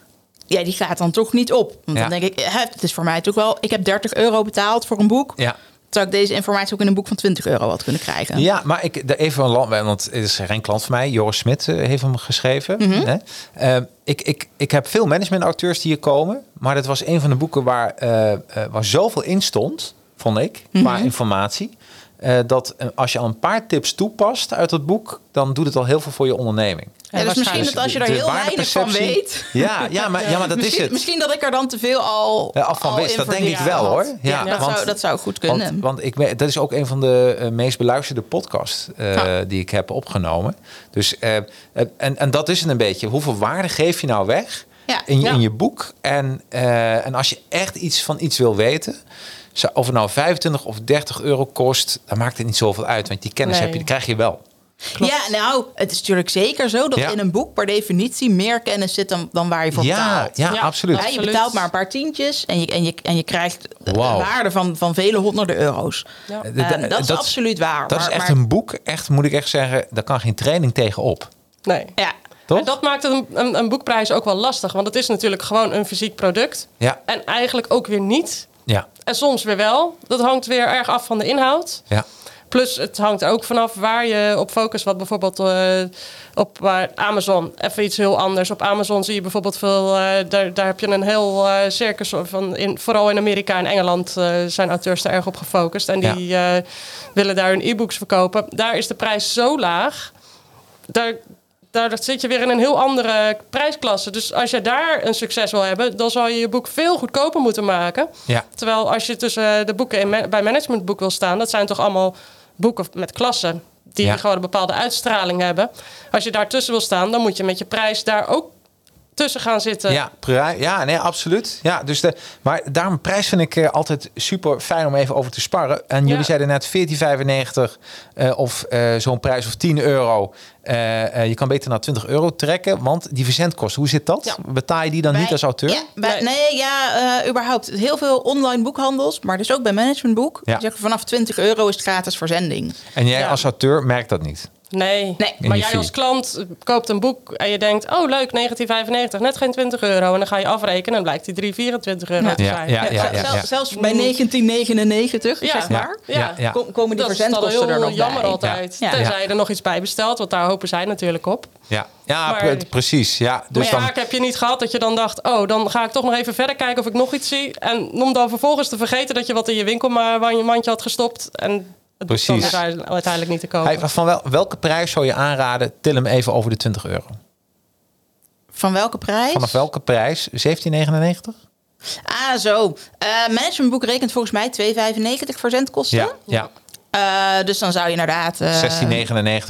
Ja, die gaat dan toch niet op. Want Ja. dan denk ik, het is voor mij toch wel... Ik heb 30 euro betaald voor een boek. Ja. Terwijl ik deze informatie ook in een boek van 20 euro had kunnen krijgen. Ja, maar ik even een land, want het is geen klant van mij. Joris Smit eh, heeft hem geschreven. Mhm. hè. Eh, ik, ik, ik heb veel managementauteurs die hier komen, maar dat was een van de boeken waar, eh, eh, waar zoveel in stond, vond ik, qua Mhm. informatie. dat als je al een paar tips toepast uit het boek, dan doet het al heel veel voor je onderneming. Ja, dus misschien dat als je er heel weinig van weet... Ja, ja, maar, ja, maar dat is [LAUGHS] misschien, het. misschien dat ik er dan te veel al, Ja, af van al wist, dat denk ik wel, had. hoor. Ja, Ja, dat, want- zou, dat zou goed kunnen. Want, want ik, dat is ook een van de eh, meest beluisterde podcasts eh, die ik heb opgenomen. Dus, eh, en, en dat is het een beetje. Hoeveel waarde geef je nou weg Ja. in, in je boek? En, eh, en als je echt iets van iets wil weten... Of het nou 25 of 30 euro kost, dan maakt het niet zoveel uit. Want die kennis Nee. heb je, die krijg je wel. Ja, nou, het is natuurlijk zeker zo dat Ja. in een boek per definitie meer kennis zit dan, dan waar je voor betaalt. ja, Ja. absoluut. Ja, je betaalt maar een paar tientjes en je, en je, en je krijgt eh, Wauw. waarde van, van vele honderden euro's. Ja. Eh, En dat is absoluut waar. Dat maar, is echt maar- een boek, echt moet ik echt zeggen, daar kan geen training tegen op. Nee. Ja, Toch? En dat maakt het een, een, een boekprijs ook wel lastig. Want het is natuurlijk gewoon een fysiek product. Ja, En eigenlijk ook weer niet. ja, En soms weer wel. Dat hangt weer erg af van de inhoud. ja. Plus het hangt ook vanaf waar je op focust. Wat bijvoorbeeld eh, op waar Amazon, even iets heel anders. Op Amazon zie je bijvoorbeeld veel, eh, daar, daar heb je een heel eh, circus van, in, vooral in Amerika en Engeland zijn auteurs er erg op gefocust. En die willen daar hun e-books verkopen. Daar is de prijs zo laag. Daar, daar zit je weer in een heel andere prijsklasse. Dus als je daar een succes wil hebben, dan zal je je boek veel goedkoper moeten maken. Ja. Terwijl als je tussen de boeken in bij managementboek wil staan, dat zijn toch allemaal boeken met klassen die Ja. gewoon een bepaalde uitstraling hebben. Als je daartussen wil staan, dan moet je met je prijs daar ook tussen gaan zitten. Ja, ja, nee, absoluut. Ja, dus de, maar daarom prijs vind ik eh, altijd super fijn om even over te sparren. En jullie Ja. zeiden net 14,95 eh, of eh, zo'n prijs of 10 euro. Eh, eh, je kan beter naar 20 euro trekken, want die verzendkosten, hoe zit dat? Ja. Betaal je die dan Bij- niet als auteur? Ja, bij- Nee. nee. ja, eh, überhaupt. Heel veel online boekhandels, maar dus ook bij managementboek. Ja. Die zeggen vanaf 20 euro is het gratis verzending. En jij Ja. als auteur merkt dat niet? Nee. Nee. Maar jij als klant koopt een boek en je denkt, oh leuk, 1995, net geen 20 euro. En dan ga je afrekenen en blijkt die 324 euro Ja. te Ja, zijn. ja, ja, Zel- ja, zel- ja. Zelfs bij 1999, Ja. zeg maar, Ja. Ja, ja. kom- komen die dat is dan verzendkosten heel er nog jammer bij. altijd. Ja. Tenzij je er nog iets bij bestelt, want daar hopen zij natuurlijk op. Ja, ja Maar- pre- precies. Ja, dus maar dan, vaak heb je niet gehad dat je dan dacht... oh, dan ga ik toch nog even verder kijken of ik nog iets zie. En om dan vervolgens te vergeten dat je wat in je winkelmandje had gestopt... en het Precies. dus uiteindelijk niet te kopen. Hey, van wel, welke prijs zou je aanraden? Til hem even over de 20 euro. Van welke prijs? Vanaf welke prijs? 17,99? Ah, zo. Eh managementboek rekent volgens mij 2,95 verzendkosten. Ja, ja. Eh, dus dan zou je inderdaad... eh,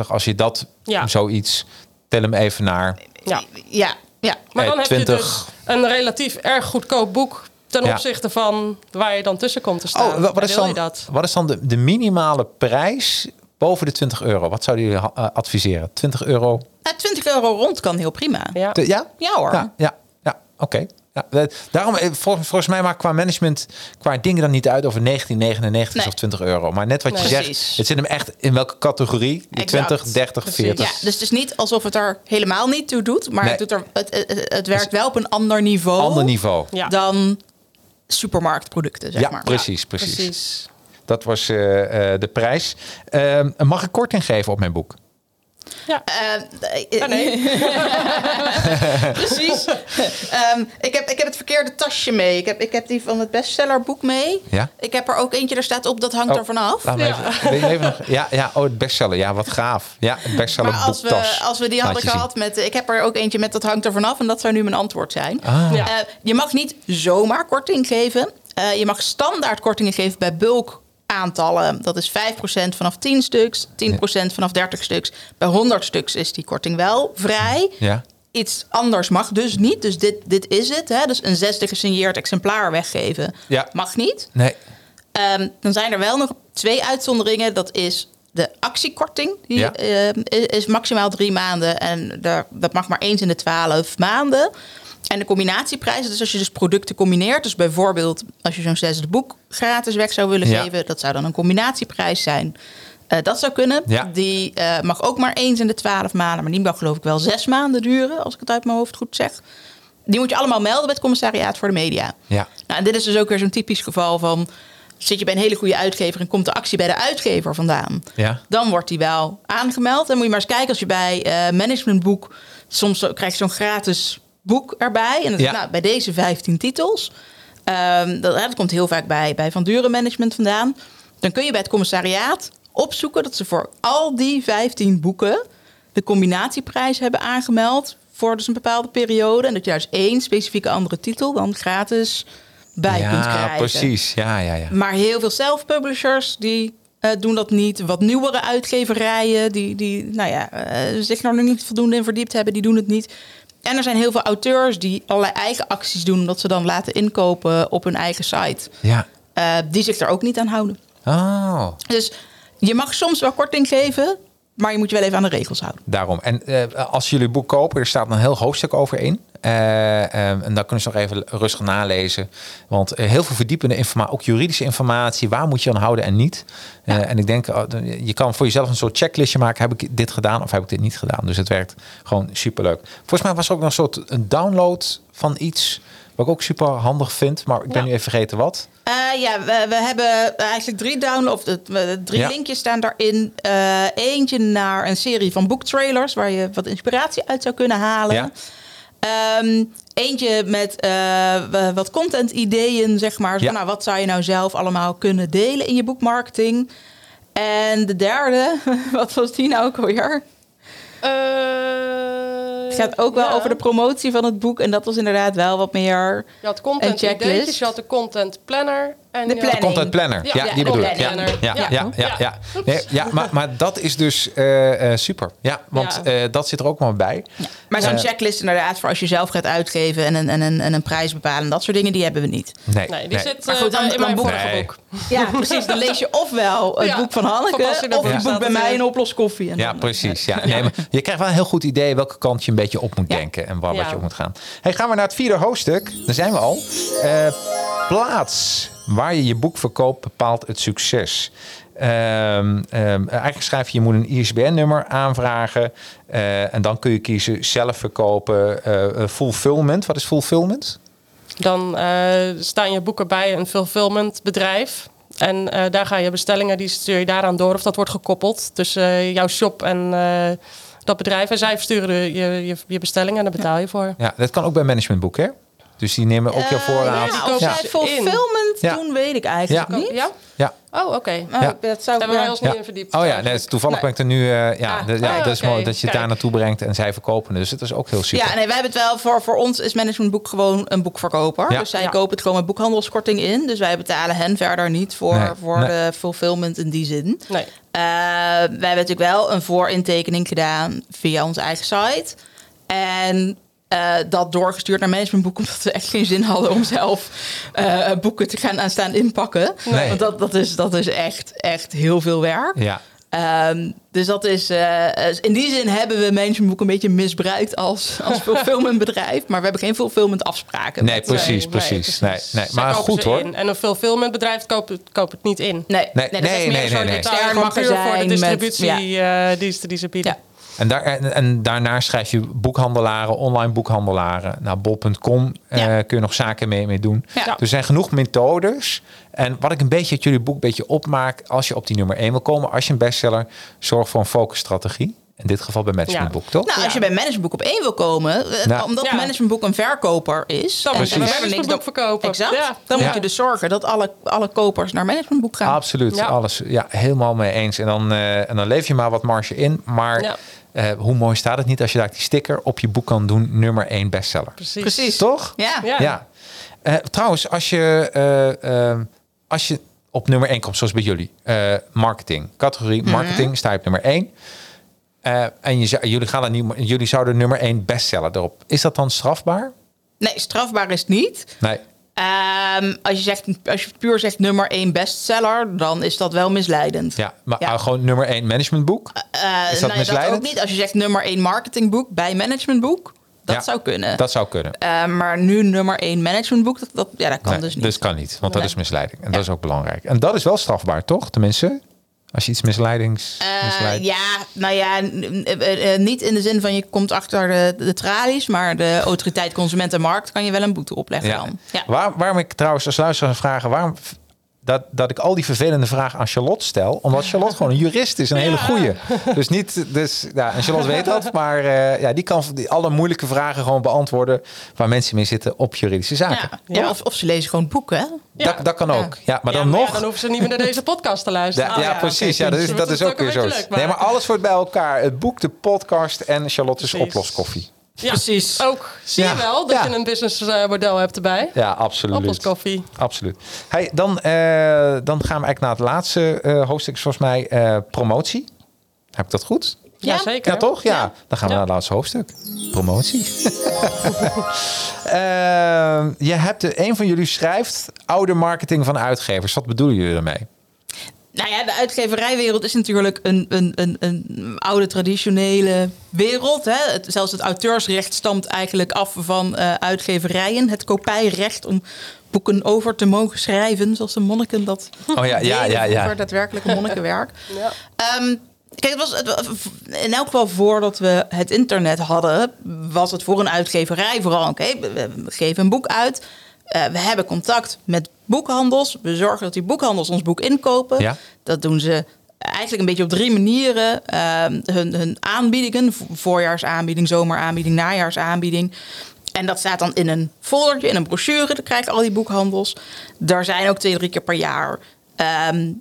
16,99 als je dat Ja. zoiets. Tel hem even naar. ja. Ja, ja. Maar dan heb je 20. dus een relatief erg goedkoop boek... ten Ja. opzichte van waar je dan tussen komt te staan. Oh, wat, is wil dan, je dat? wat is dan de, de minimale prijs boven de 20 euro? Wat zouden jullie eh, adviseren? 20 euro? Nou, 20 euro rond kan heel prima. Ja. Ja? Ja hoor. Ja, ja, ja oké. Ja, eh, daarom, eh, volgens, volgens mij maakt qua management, qua dingen dan niet uit over 1999 Nee. of 20 euro. Maar net wat je zegt, Precies. het zit hem echt in welke categorie? De Exact. 20, 30, Precies. 40. Ja, dus het is niet alsof het er helemaal niet toe doet, maar Nee. het, doet er, het, het, het werkt wel op een ander niveau Ander niveau. Ja. dan supermarktproducten, zeg Ja, maar. precies, precies. Precies. Dat was eh, eh, de prijs. Eh, mag ik korting geven op mijn boek? Ja. Eh, Ah, nee. [LAUGHS] Precies. Ehm, ik, heb, ik heb het verkeerde tasje mee. Ik heb, ik heb die van het bestsellerboek mee. Ja? Ik heb er ook eentje, daar staat op, dat hangt Oh, er vanaf. Ja. even, even nog, ja, ja, oh, het bestseller. Ja, wat gaaf. Ja, het bestseller Maar als we, boektas. als we die hadden zien. gehad met... Ik heb er ook eentje met dat hangt er vanaf. En dat zou nu mijn antwoord zijn. Ah. Ja. Eh, je mag niet zomaar korting geven. Eh, je mag standaard kortingen geven bij bulk aantallen. Dat is 5% vanaf 10 stuks, 10% vanaf 30 stuks. Bij 100 stuks is die korting wel vrij. Ja. Iets anders mag dus niet. Dus dit, dit is het. Hè? Dus een zesde gesigneerd exemplaar weggeven Ja. mag niet. Nee. Ehm, dan zijn er wel nog twee uitzonderingen. Dat is de actiekorting. Die Ja. ehm, is, is maximaal drie maanden. En daar, dat mag maar eens in de twaalf maanden. En de combinatieprijzen, dus als je dus producten combineert... dus bijvoorbeeld als je zo'n zesde boek gratis weg zou willen Ja. geven... dat zou dan een combinatieprijs zijn. Eh, dat zou kunnen. Ja. Die eh, mag ook maar eens in de twaalf maanden... maar die mag geloof ik wel zes maanden duren... als ik het uit mijn hoofd goed zeg. Die moet je allemaal melden bij het commissariaat voor de media. Ja. Nou, en dit is dus ook weer zo'n typisch geval van... zit je bij een hele goede uitgever en komt de actie bij de uitgever vandaan... Ja. dan wordt die wel aangemeld. En moet je maar eens kijken als je bij eh managementboek... soms krijg je zo'n gratis boek erbij. En dat is, Ja. nou, bij deze 15 titels... ehm, dat, dat komt heel vaak bij, bij Van Duren Management vandaan. Dan kun je bij het commissariaat opzoeken... dat ze voor al die 15 boeken... de combinatieprijs hebben aangemeld... voor dus een bepaalde periode. En dat je daar dus één specifieke andere titel... dan gratis bij kunt Ja, krijgen. precies. Ja, ja, ja. Maar heel veel self-publishers die eh, doen dat niet. Wat nieuwere uitgeverijen die, die nou ja, eh, zich er nog niet voldoende in verdiept hebben, die doen het niet. En er zijn heel veel auteurs die allerlei eigen acties doen, omdat ze dan laten inkopen op hun eigen site. Ja. Eh, die zich er ook niet aan houden. Oh, Dus je mag soms wel korting geven, maar je moet je wel even aan de regels houden. daarom. En eh, als jullie boek kopen, er staat een heel hoofdstuk over in. Eh, eh, en daar kunnen ze nog even rustig nalezen. Want eh, heel veel verdiepende informatie, ook juridische informatie. Waar moet je aan houden en niet? Eh, en ik denk, oh, je kan voor jezelf een soort checklistje maken. Heb ik dit gedaan of heb ik dit niet gedaan? Dus het werkt gewoon superleuk. Volgens mij was er ook nog een soort een download van iets... wat ik ook super handig vind. Maar ik ben Ja. nu even vergeten wat. Ja, we, we hebben eigenlijk drie downloads. Drie Ja. linkjes staan daarin. Eentje naar een serie van boektrailers waar je wat inspiratie uit zou kunnen halen. Ja. Ehm, eentje met eh, wat content ideeën, zeg maar. Zo, Ja. Nou, wat zou je nou zelf allemaal kunnen delen in je boekmarketing? En de derde, [LAUGHS] wat was die nou ook alweer? Eh, Het gaat ook wel ja. over de promotie van het boek. En dat was inderdaad wel wat meer... Je had content ideetjes, je had de content planner. En De had- planning. Content planner. Ja, Ja, die bedoel ik. Ja, ja, ja, Ja. ja, ja. Ja. Nee, ja maar, maar dat is dus eh, eh, super. Ja, want Ja. eh, dat zit er ook maar bij. Maar zo'n Eh, checklist inderdaad voor als je zelf gaat uitgeven... en een, en een, en een prijs bepalen. Dat soort dingen, die hebben we niet. Nee, Nee, die zit Maar goed, dan- in mijn boek- vorige Nee. boek. Ja, precies. Dan lees je ofwel het Ja, boek van Hanneke... Of het boek staat bij mij in. Oplos Koffie. En Ja, dan- precies. Ja. Nee, maar je krijgt wel een heel goed idee welke kant je een beetje op moet Ja. denken en waar wat je op moet gaan. Hey, gaan we naar het vierde hoofdstuk. Daar zijn we al. Eh, plaats waar je je boek verkoopt bepaalt het succes. Ehm, ehm, eigenlijk schrijf je, je moet een ISBN-nummer aanvragen. eh, en dan kun je kiezen zelf verkopen. eh, fulfillment. Wat is fulfillment? Dan staan je boeken bij een fulfillment bedrijf. En daar ga je bestellingen, die stuur je daaraan door. Of dat wordt gekoppeld tussen jouw shop en dat bedrijf. En zij versturen je, je, je bestellingen en daar betaal je voor. Ja, dat kan ook bij managementboek, hè? Dus die nemen ook je Eh, voorraad. ja, of kopen zij fulfillment Ja. doen, weet ik eigenlijk Ja. niet. Ja? Ja. Oh, oké. Oh, Ja. Dat zou hebben wij ons Ja. niet in verdiept. Oh ja, nee, toevallig Nee. ben ik er nu. eh, ja, Ah, de- ja, ah, dat is mooi dat je het daar naartoe brengt en zij verkopen. Dus het is ook heel super. Ja, nee, wij hebben het wel voor, voor ons is managementboek gewoon een boekverkoper. Ja. Dus zij Ja. kopen het gewoon met boekhandelskorting in. Dus wij betalen hen verder niet voor, Nee, voor nee. de fulfillment in die zin. Nee. Eh, wij hebben natuurlijk wel een voorintekening gedaan via onze eigen site. En eh, dat doorgestuurd naar managementboek, omdat we echt geen zin hadden om zelf eh, boeken te gaan aan staan inpakken. Nee. Want dat, dat, is, dat is echt, echt heel veel werk. Ja, Ehm, dus dat is, eh, in die zin hebben we managementboek een beetje misbruikt als, als [LAUGHS] fulfillmentbedrijf. Maar we hebben geen fulfillment afspraken. nee, precies, Nee, precies. nee, Nee, precies. nee. Zij Maar goed hoor. in. En een fulfillmentbedrijf koopt het, koopt het niet in. Nee, nee, Nee, nee, dat nee, is meer nee, een soort nee, extern voor de magazijn. met- distributie ja. eh, die, ze, die ze bieden. Ja. En, daar, en, en daarna schrijf je boekhandelaren, online boekhandelaren. Nou, bol.com eh, kun je nog zaken mee, mee doen. Ja. Er zijn genoeg methodes. En wat ik een beetje uit jullie boek een beetje opmaak... als je op die nummer 1 wil komen, als je een bestseller... zorg voor een focusstrategie. In dit geval bij managementboek, toch? Nou, als je bij managementboek op één wil komen, eh, omdat Ja. managementboek een verkoper is, Dan en- moet je en een we hebben niks dan- verkopen. Exact. Ja. Dan Ja. moet je dus zorgen dat alle, alle kopers naar managementboek gaan. Absoluut, Ja. alles. Ja, helemaal mee eens. En dan, eh, en dan leef je maar wat marge in. Maar Ja. eh, hoe mooi staat het niet als je daar die sticker op je boek kan doen, nummer 1 bestseller. Precies. Precies. Toch? Ja. Ja. Ja. Eh, trouwens, als je, als je op nummer 1 komt, zoals bij jullie, eh, marketing, categorie Mhm. marketing, sta je op nummer 1. Eh, en je, jullie, gaan er niet, jullie zouden nummer 1 bestseller erop. Is dat dan strafbaar? Nee, strafbaar is het niet. Nee. Ehm, als, je zegt, als je puur zegt nummer één bestseller, dan is dat wel misleidend. Ja, maar Ja. gewoon nummer 1 managementboek. Eh, Is dat nou, misleidend? ook niet. Als je zegt nummer één marketingboek bij managementboek, dat Ja, zou kunnen. Dat zou kunnen. Eh, maar nu nummer één managementboek, dat, dat, ja, dat kan Nee, dus niet. kan niet, want dat Nee. is misleiding. En dat is ook belangrijk. En dat is wel strafbaar, toch? Tenminste, als je iets misleidings... Eh, ja, nou ja, eh, eh, niet in de zin van je komt achter de, de tralies, maar de autoriteit Consument en Markt kan je wel een boete opleggen dan. Ja. Waar, waarom ik trouwens als luisteraar vragen... waarom dat, dat ik al die vervelende vragen aan Charlotte stel... omdat Charlotte gewoon een jurist is, een hele goeie. Dus niet... Dus, ja, en Charlotte weet dat, [LAUGHS] maar eh, ja, die kan die, alle moeilijke vragen gewoon beantwoorden... waar mensen mee zitten op juridische zaken. Ja. Ja, Of, of ze lezen gewoon boeken. hè? Ja. Dat, dat kan ook. Ja, maar dan maar nog... dan hoeven ze niet meer naar deze podcast te luisteren. Ja, Ah, ja, precies. Ja, dat is, dat is ook weer zo. Nee, maar alles wordt bij elkaar. Het boek, de podcast en Charlotte's oploskoffie. Ja, Precies. Ook. Zie Ja. je wel dat Ja. je een businessmodel hebt erbij. Ja, absoluut. Oploskoffie. Absoluut. Hey, dan, eh, dan gaan we eigenlijk naar het laatste eh, hoofdstuk, volgens mij eh, promotie. Heb ik dat goed? Ja, Ja. zeker. Ja, toch? Ja. Ja. Dan gaan we Ja. naar het laatste hoofdstuk. Promotie. [LAUGHS] Je hebt de, een van jullie schrijft oude marketing van uitgevers. Wat bedoelen jullie daarmee? Nou ja, de uitgeverijwereld is natuurlijk een, een, een, een oude traditionele wereld. Hè. Het, zelfs het auteursrecht stamt eigenlijk af van eh, uitgeverijen. Het kopijrecht om boeken over te mogen schrijven, zoals de monniken dat Oh ja, ja, ja, ja. Voor daadwerkelijke monnikenwerk. [LAUGHS] Ja. Ehm, kijk, het was, het, in elk geval voordat we het internet hadden, was het voor een uitgeverij vooral oké. we, we geven een boek uit. eh, we hebben contact met boekhandels. We zorgen dat die boekhandels ons boek inkopen. Ja. Dat doen ze eigenlijk een beetje op drie manieren. Ehm, hun, hun aanbiedingen, vo- voorjaarsaanbieding, zomeraanbieding, najaarsaanbieding. En dat staat dan in een foldertje, in een brochure. Dat krijgen al die boekhandels. Daar zijn ook twee, drie keer per jaar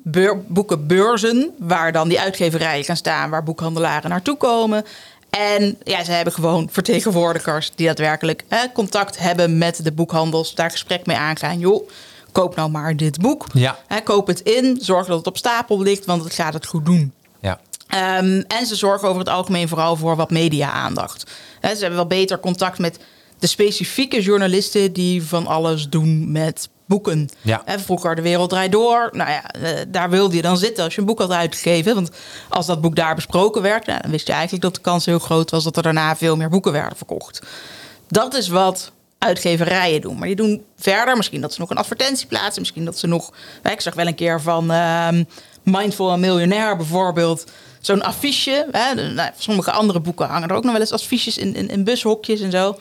beur- boekenbeurzen... waar dan die uitgeverijen gaan staan... waar boekhandelaren naartoe komen. En ja, ze hebben gewoon vertegenwoordigers... die daadwerkelijk hè, contact hebben met de boekhandels... daar gesprek mee aangaan. Joh, koop nou maar dit boek. Ja. Koop het in, zorg dat het op stapel ligt... want het gaat het goed doen. Ja. Ehm, en ze zorgen over het algemeen vooral voor wat media-aandacht. Hè, ze hebben wel beter contact met de specifieke journalisten die van alles doen met boeken. Ja. Hè, vroeger De Wereld Draait Door. Nou ja, eh, daar wilde je dan zitten als je een boek had uitgegeven. Want als dat boek daar besproken werd, nou, dan wist je eigenlijk dat de kans heel groot was dat er daarna veel meer boeken werden verkocht. Dat is wat uitgeverijen doen. Maar die doen verder. Misschien dat ze nog een advertentie plaatsen. Misschien dat ze nog... Ik zag wel een keer van ehm, Mindful en Miljonair bijvoorbeeld. Zo'n affiche. Hè, nou, sommige andere boeken hangen er ook nog wel eens affiches in, in, in bushokjes en zo.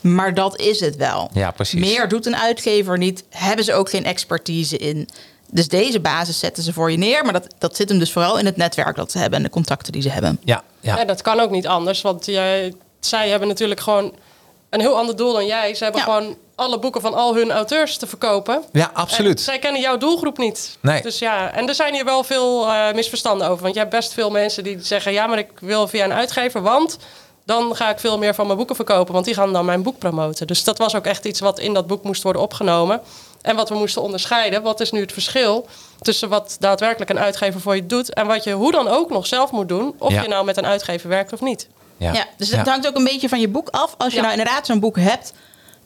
Maar dat is het wel. Ja, precies. Meer doet een uitgever niet. Hebben ze ook geen expertise in. Dus deze basis zetten ze voor je neer. Maar dat, dat zit hem dus vooral in het netwerk dat ze hebben en de contacten die ze hebben. Ja. Ja. Ja, dat kan ook niet anders. Want jij, zij hebben natuurlijk gewoon een heel ander doel dan jij. Ze hebben Ja. gewoon alle boeken van al hun auteurs te verkopen. Ja, absoluut. En zij kennen jouw doelgroep niet. Nee. Dus ja, en er zijn hier wel veel eh, misverstanden over. Want je hebt best veel mensen die zeggen... ja, maar ik wil via een uitgever, want... dan ga ik veel meer van mijn boeken verkopen... want die gaan dan mijn boek promoten. Dus dat was ook echt iets wat in dat boek moest worden opgenomen. En wat we moesten onderscheiden. Wat is nu het verschil tussen wat daadwerkelijk een uitgever voor je doet... en wat je hoe dan ook nog zelf moet doen... of Ja. je nou met een uitgever werkt of niet. Ja. Ja, dus het hangt ook een beetje van je boek af. Als je Ja. nou inderdaad zo'n boek hebt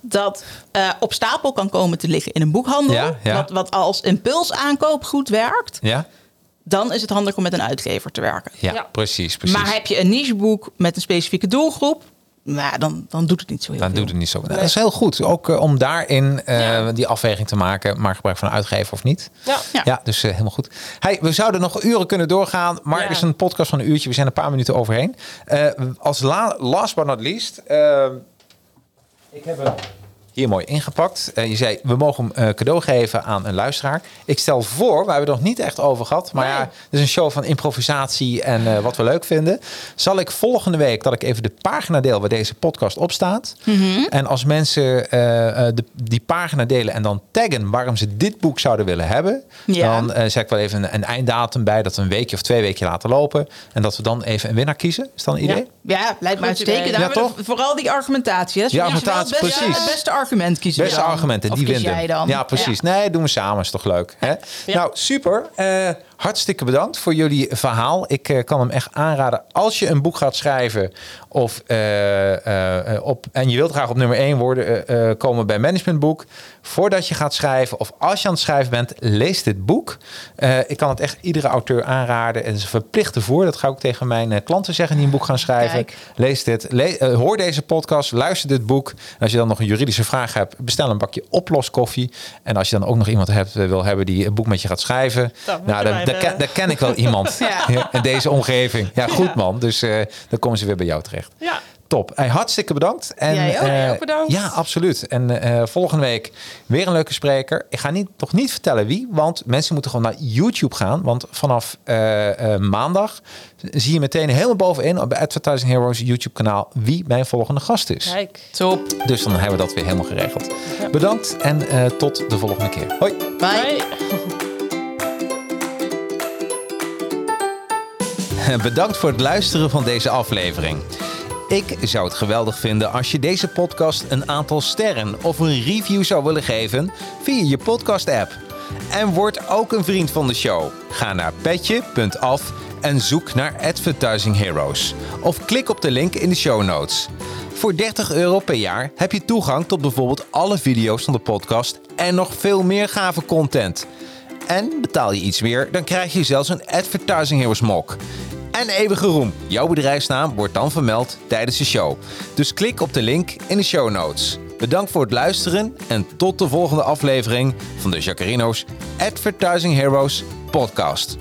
dat eh, op stapel kan komen te liggen in een boekhandel, Ja, ja. Wat, wat als impulsaankoop goed werkt, Ja? dan is het handig om met een uitgever te werken. Ja, Ja. precies, precies. Maar heb je een nicheboek met een specifieke doelgroep, nou, dan, dan doet het niet zo heel Dan veel. doet het niet zo. Nou, Dat is heel goed. Ook eh, om daarin eh, Ja. die afweging te maken. Maar gebruik van een uitgever of niet. Ja. Ja. Ja, dus eh, helemaal goed. Hey, we zouden nog uren kunnen doorgaan. Maar Ja. het is een podcast van een uurtje. We zijn een paar minuten overheen. Eh, als la- last but not least. ik heb een, hier mooi ingepakt. Eh, je zei, we mogen hem eh, cadeau geven aan een luisteraar. Ik stel voor, we hebben het nog niet echt over gehad. Maar Nee. ja, het is een show van improvisatie en eh, wat we leuk vinden. Zal ik volgende week, dat ik even de pagina deel waar deze podcast op staat. Mhm. En als mensen eh, eh, de, die pagina delen en dan taggen waarom ze dit boek zouden willen hebben. Ja. Dan eh, zet ik wel even een, een einddatum bij. Dat we een weekje of twee weken laten lopen. En dat we dan even een winnaar kiezen. Is dat een idee? Ja. Ja, lijkt me uitstekend. Ja, we toch? vooral die argumentatie. Dus je wel argumentatie, het beste, precies. Het beste argument kiezen we Beste dan. argumenten, Of die kies winnen. jij dan? Ja, precies. Nee, doen we samen, is toch leuk. Hè? Nou, super. Eh, hartstikke bedankt voor jullie verhaal. Ik eh, kan hem echt aanraden. Als je een boek gaat schrijven of, eh, eh, op, en je wilt graag op nummer 1 worden, komen bij Managementboek. Voordat je gaat schrijven of als je aan het schrijven bent, lees dit boek. Ik kan het echt iedere auteur aanraden. Het is een verplichte voor. Dat ga ik ook tegen mijn klanten zeggen die een boek gaan schrijven. Kijk. Lees dit. Le- hoor deze podcast. Luister dit boek. En als je dan nog een juridische vraag hebt, bestel een bakje oploskoffie. En als je dan ook nog iemand hebt, wil hebben die een boek met je gaat schrijven. Dan nou, je daar, ken, daar ken ik wel [LAUGHS] iemand in deze omgeving. Ja, goed man. Dus eh, dan komen ze weer bij jou terecht. Ja. Top. Hey, hartstikke bedankt. En, Jij ook. eh, ook bedankt. Ja, absoluut. En eh, volgende week weer een leuke spreker. Ik ga niet, nog niet vertellen wie, want mensen moeten gewoon naar YouTube gaan. Want vanaf eh, eh, maandag zie je meteen helemaal bovenin op Advertising Heroes YouTube kanaal wie mijn volgende gast is. Kijk. Top. Dus dan hebben we dat weer helemaal geregeld. Bedankt en eh, tot de volgende keer. Hoi. Bye. Bye. [LAUGHS] Bedankt voor het luisteren van deze aflevering. Ik zou het geweldig vinden als je deze podcast een aantal sterren of een review zou willen geven via je podcast-app. En word ook een vriend van de show. Ga naar petje.af en zoek naar Advertising Heroes. Of klik op de link in de show notes. Voor 30 euro per jaar heb je toegang tot bijvoorbeeld alle video's van de podcast en nog veel meer gave content. En betaal je iets meer, dan krijg je zelfs een Advertising Heroes mok. En eeuwige roem. Jouw bedrijfsnaam wordt dan vermeld tijdens de show. Dus klik op de link in de show notes. Bedankt voor het luisteren en tot de volgende aflevering van de Jacarino's Advertising Heroes podcast.